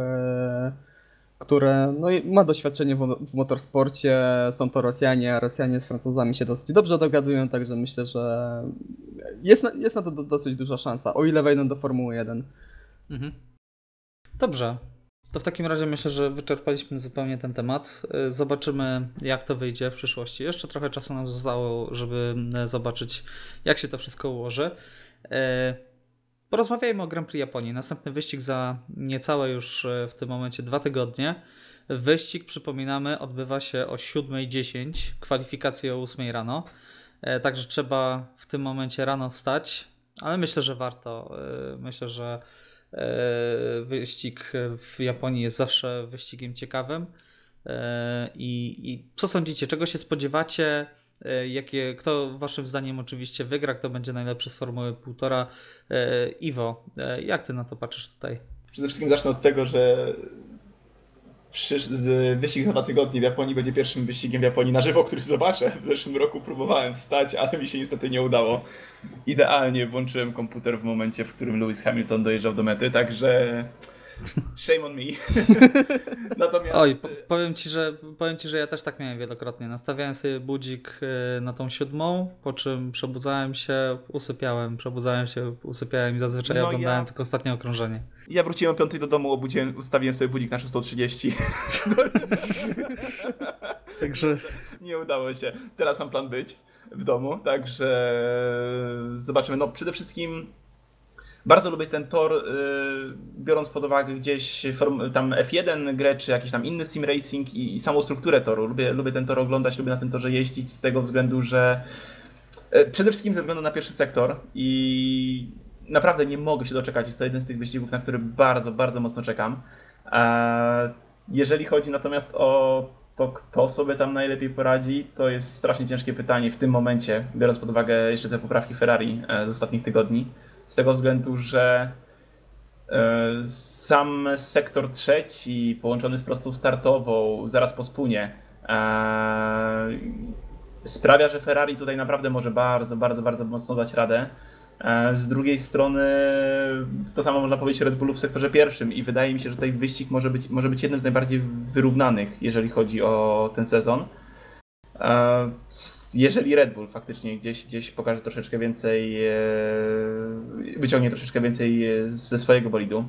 które no, ma doświadczenie w, w motorsporcie, są to Rosjanie, a Rosjanie z Francuzami się dosyć dobrze dogadują, także myślę, że jest na, jest na to do, dosyć duża szansa, o ile wejdą do Formuły 1. Mhm. Dobrze. To w takim razie myślę, że wyczerpaliśmy zupełnie ten temat. Zobaczymy, jak to wyjdzie w przyszłości. Jeszcze trochę czasu nam zostało, żeby zobaczyć, jak się to wszystko ułoży. E, Porozmawiajmy o Grand Prix Japonii. Następny wyścig za niecałe już w tym momencie dwa tygodnie. Wyścig, przypominamy, odbywa się o 7.10, kwalifikacje o 8 rano. Także trzeba w tym momencie rano wstać, ale myślę, że warto. Myślę, że wyścig w Japonii jest zawsze wyścigiem ciekawym. I, i co sądzicie? Czego się spodziewacie? E, jakie, kto waszym zdaniem oczywiście wygra, kto będzie najlepszy z Formuły 1,5. E, Iwo, e, jak ty na to patrzysz tutaj? Przede wszystkim zacznę od tego, że wyścig za dwa tygodnie w Japonii będzie pierwszym wyścigiem w Japonii na żywo, który zobaczę. W zeszłym roku próbowałem wstać, ale mi się niestety nie udało. Idealnie włączyłem komputer w momencie, w którym Lewis Hamilton dojeżdżał do mety, także Shame on me. [laughs] Natomiast... Oj, powiem ci, że, powiem ci, że ja też tak miałem wielokrotnie. Nastawiałem sobie budzik y, na tą siódmą, po czym przebudzałem się, usypiałem, przebudzałem się, usypiałem i zazwyczaj no oglądałem ja... tylko ostatnie okrążenie. Ja wróciłem o 5 do domu, obudziłem, ustawiłem sobie budzik na 6.30. [laughs] Także... Nie udało się. Teraz mam plan być w domu, także zobaczymy. No przede wszystkim bardzo lubię ten tor, y, biorąc pod uwagę gdzieś tam F1 grę, czy jakiś tam inny sim racing i, i samą strukturę toru. Lubię, lubię ten tor oglądać, lubię na tym torze jeździć z tego względu, że e, przede wszystkim ze względu na pierwszy sektor i naprawdę nie mogę się doczekać. Jest to jeden z tych wyścigów, na który bardzo, bardzo mocno czekam. Jeżeli chodzi natomiast o to, kto sobie tam najlepiej poradzi, to jest strasznie ciężkie pytanie w tym momencie, biorąc pod uwagę jeszcze te poprawki Ferrari e, z ostatnich tygodni z tego względu, że e, sam sektor trzeci połączony z prostą startową zaraz po spółnie e, sprawia, że Ferrari tutaj naprawdę może bardzo, bardzo, bardzo mocno dać radę. E, z drugiej strony to samo można powiedzieć o Red Bullu w sektorze pierwszym i wydaje mi się, że tutaj wyścig może być, może być jednym z najbardziej wyrównanych, jeżeli chodzi o ten sezon jeżeli Red Bull faktycznie gdzieś, gdzieś pokaże troszeczkę więcej, e, wyciągnie troszeczkę więcej e, ze swojego bolidu,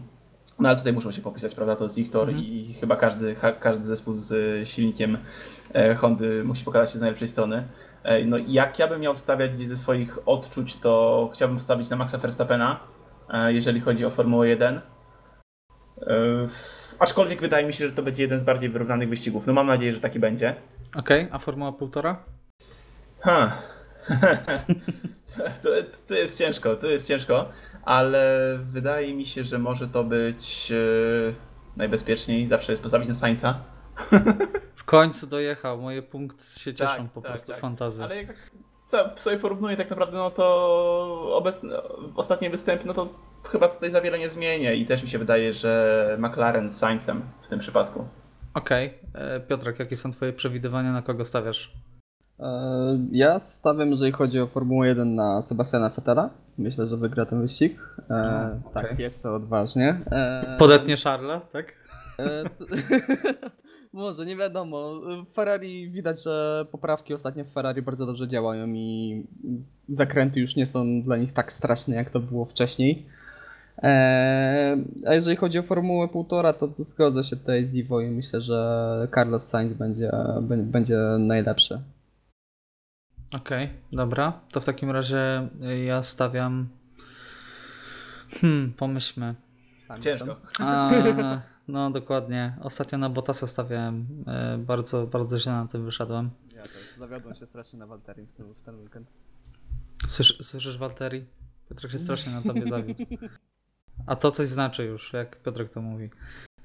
no ale tutaj muszą się popisać, prawda, to jest ich tor mhm. i chyba każdy, każdy zespół z silnikiem e, Hondy musi pokazać się z najlepszej strony. No jak ja bym miał stawiać gdzieś ze swoich odczuć, to chciałbym stawić na Maxa Verstappena, jeżeli chodzi o Formułę 1. Aczkolwiek wydaje mi się, że to będzie jeden z bardziej wyrównanych wyścigów. No mam nadzieję, że taki będzie. Okej, okay, a Formuła 1,5? Ha. [laughs] to, to jest ciężko, to jest ciężko, ale wydaje mi się, że może to być e, najbezpieczniej. Zawsze jest postawić na Sańca. W końcu dojechał, moje punkty się cieszą Tak, po tak, prostu tak. fantazy. Ale jak tak co- sobie porównuję tak naprawdę, no to obecny, ostatnie występy, no to chyba tutaj za wiele nie zmienię i też mi się wydaje, że McLaren z Sainzem w tym przypadku. Okej, e, Piotrek, jakie są twoje przewidywania, na kogo stawiasz? E, Ja stawiam, jeżeli chodzi o Formułę 1 na Sebastiana Vettela. Myślę, że wygra ten wyścig. E, A, Tak, okej. jest to odważnie. E, Podetnie Charlesa, tak? e, [laughs] Może, nie wiadomo. Ferrari widać, że poprawki ostatnio w Ferrari bardzo dobrze działają i zakręty już nie są dla nich tak straszne, jak to było wcześniej. E, A jeżeli chodzi o Formułę 1,5, to zgodzę się tutaj z Iwo i myślę, że Carlos Sainz będzie, bę- będzie najlepszy. Okej, dobra. To w takim razie y, ja stawiam. Hmm, pomyślmy. Ciężko. A, [laughs] no dokładnie. Ostatnio na Bottasa stawiałem. e, Bardzo, bardzo źle na tym wyszedłem. Ja też zawiodłem się strasznie na Walterii w ten, w ten weekend. Słysz, słyszysz Walteri? Piotrek się strasznie na tobie zawiódł. A to coś znaczy już, jak Piotrek to mówi.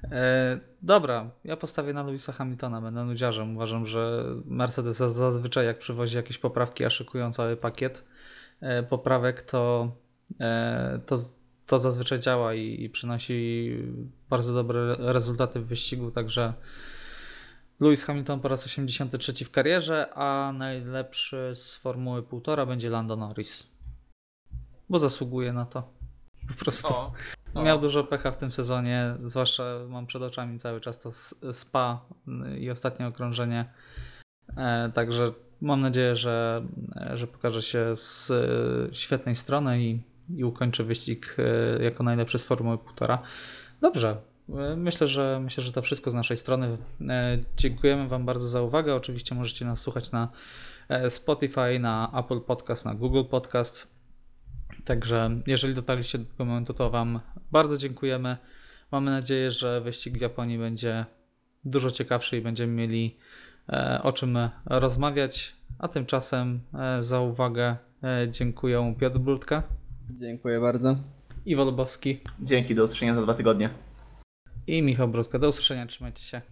E, dobra, ja postawię na Louisa Hamiltona, będę nudziarzem. Uważam, że Mercedes za- zazwyczaj jak przywozi jakieś poprawki, a szykują cały pakiet e, poprawek, to, e, to, to zazwyczaj działa i, i przynosi bardzo dobre rezultaty w wyścigu, także Lewis Hamilton po raz 83 w karierze, a najlepszy z Formuły 1,5 będzie Lando Norris. Bo zasługuje na to. Po prostu. O, o. Miał dużo pecha w tym sezonie, zwłaszcza mam przed oczami cały czas to Spa i ostatnie okrążenie. E, Także mam nadzieję, że, e, że pokaże się z e, świetnej strony i, i ukończy wyścig jako najlepszy z Formuły 1,5. Dobrze. Myślę, że myślę, że to wszystko z naszej strony. Dziękujemy Wam bardzo za uwagę. Oczywiście możecie nas słuchać na Spotify, na Apple Podcast, na Google Podcast. Także jeżeli dotarliście do tego momentu, to Wam bardzo dziękujemy. Mamy nadzieję, że wyścig w Japonii będzie dużo ciekawszy i będziemy mieli e, o czym rozmawiać. A tymczasem e, za uwagę e, dziękuję Piotr Brudka, Dziękuję bardzo. Iwo Lubowski Dzięki, do usłyszenia za dwa tygodnie. i Michał Brudka. Do usłyszenia, trzymajcie się.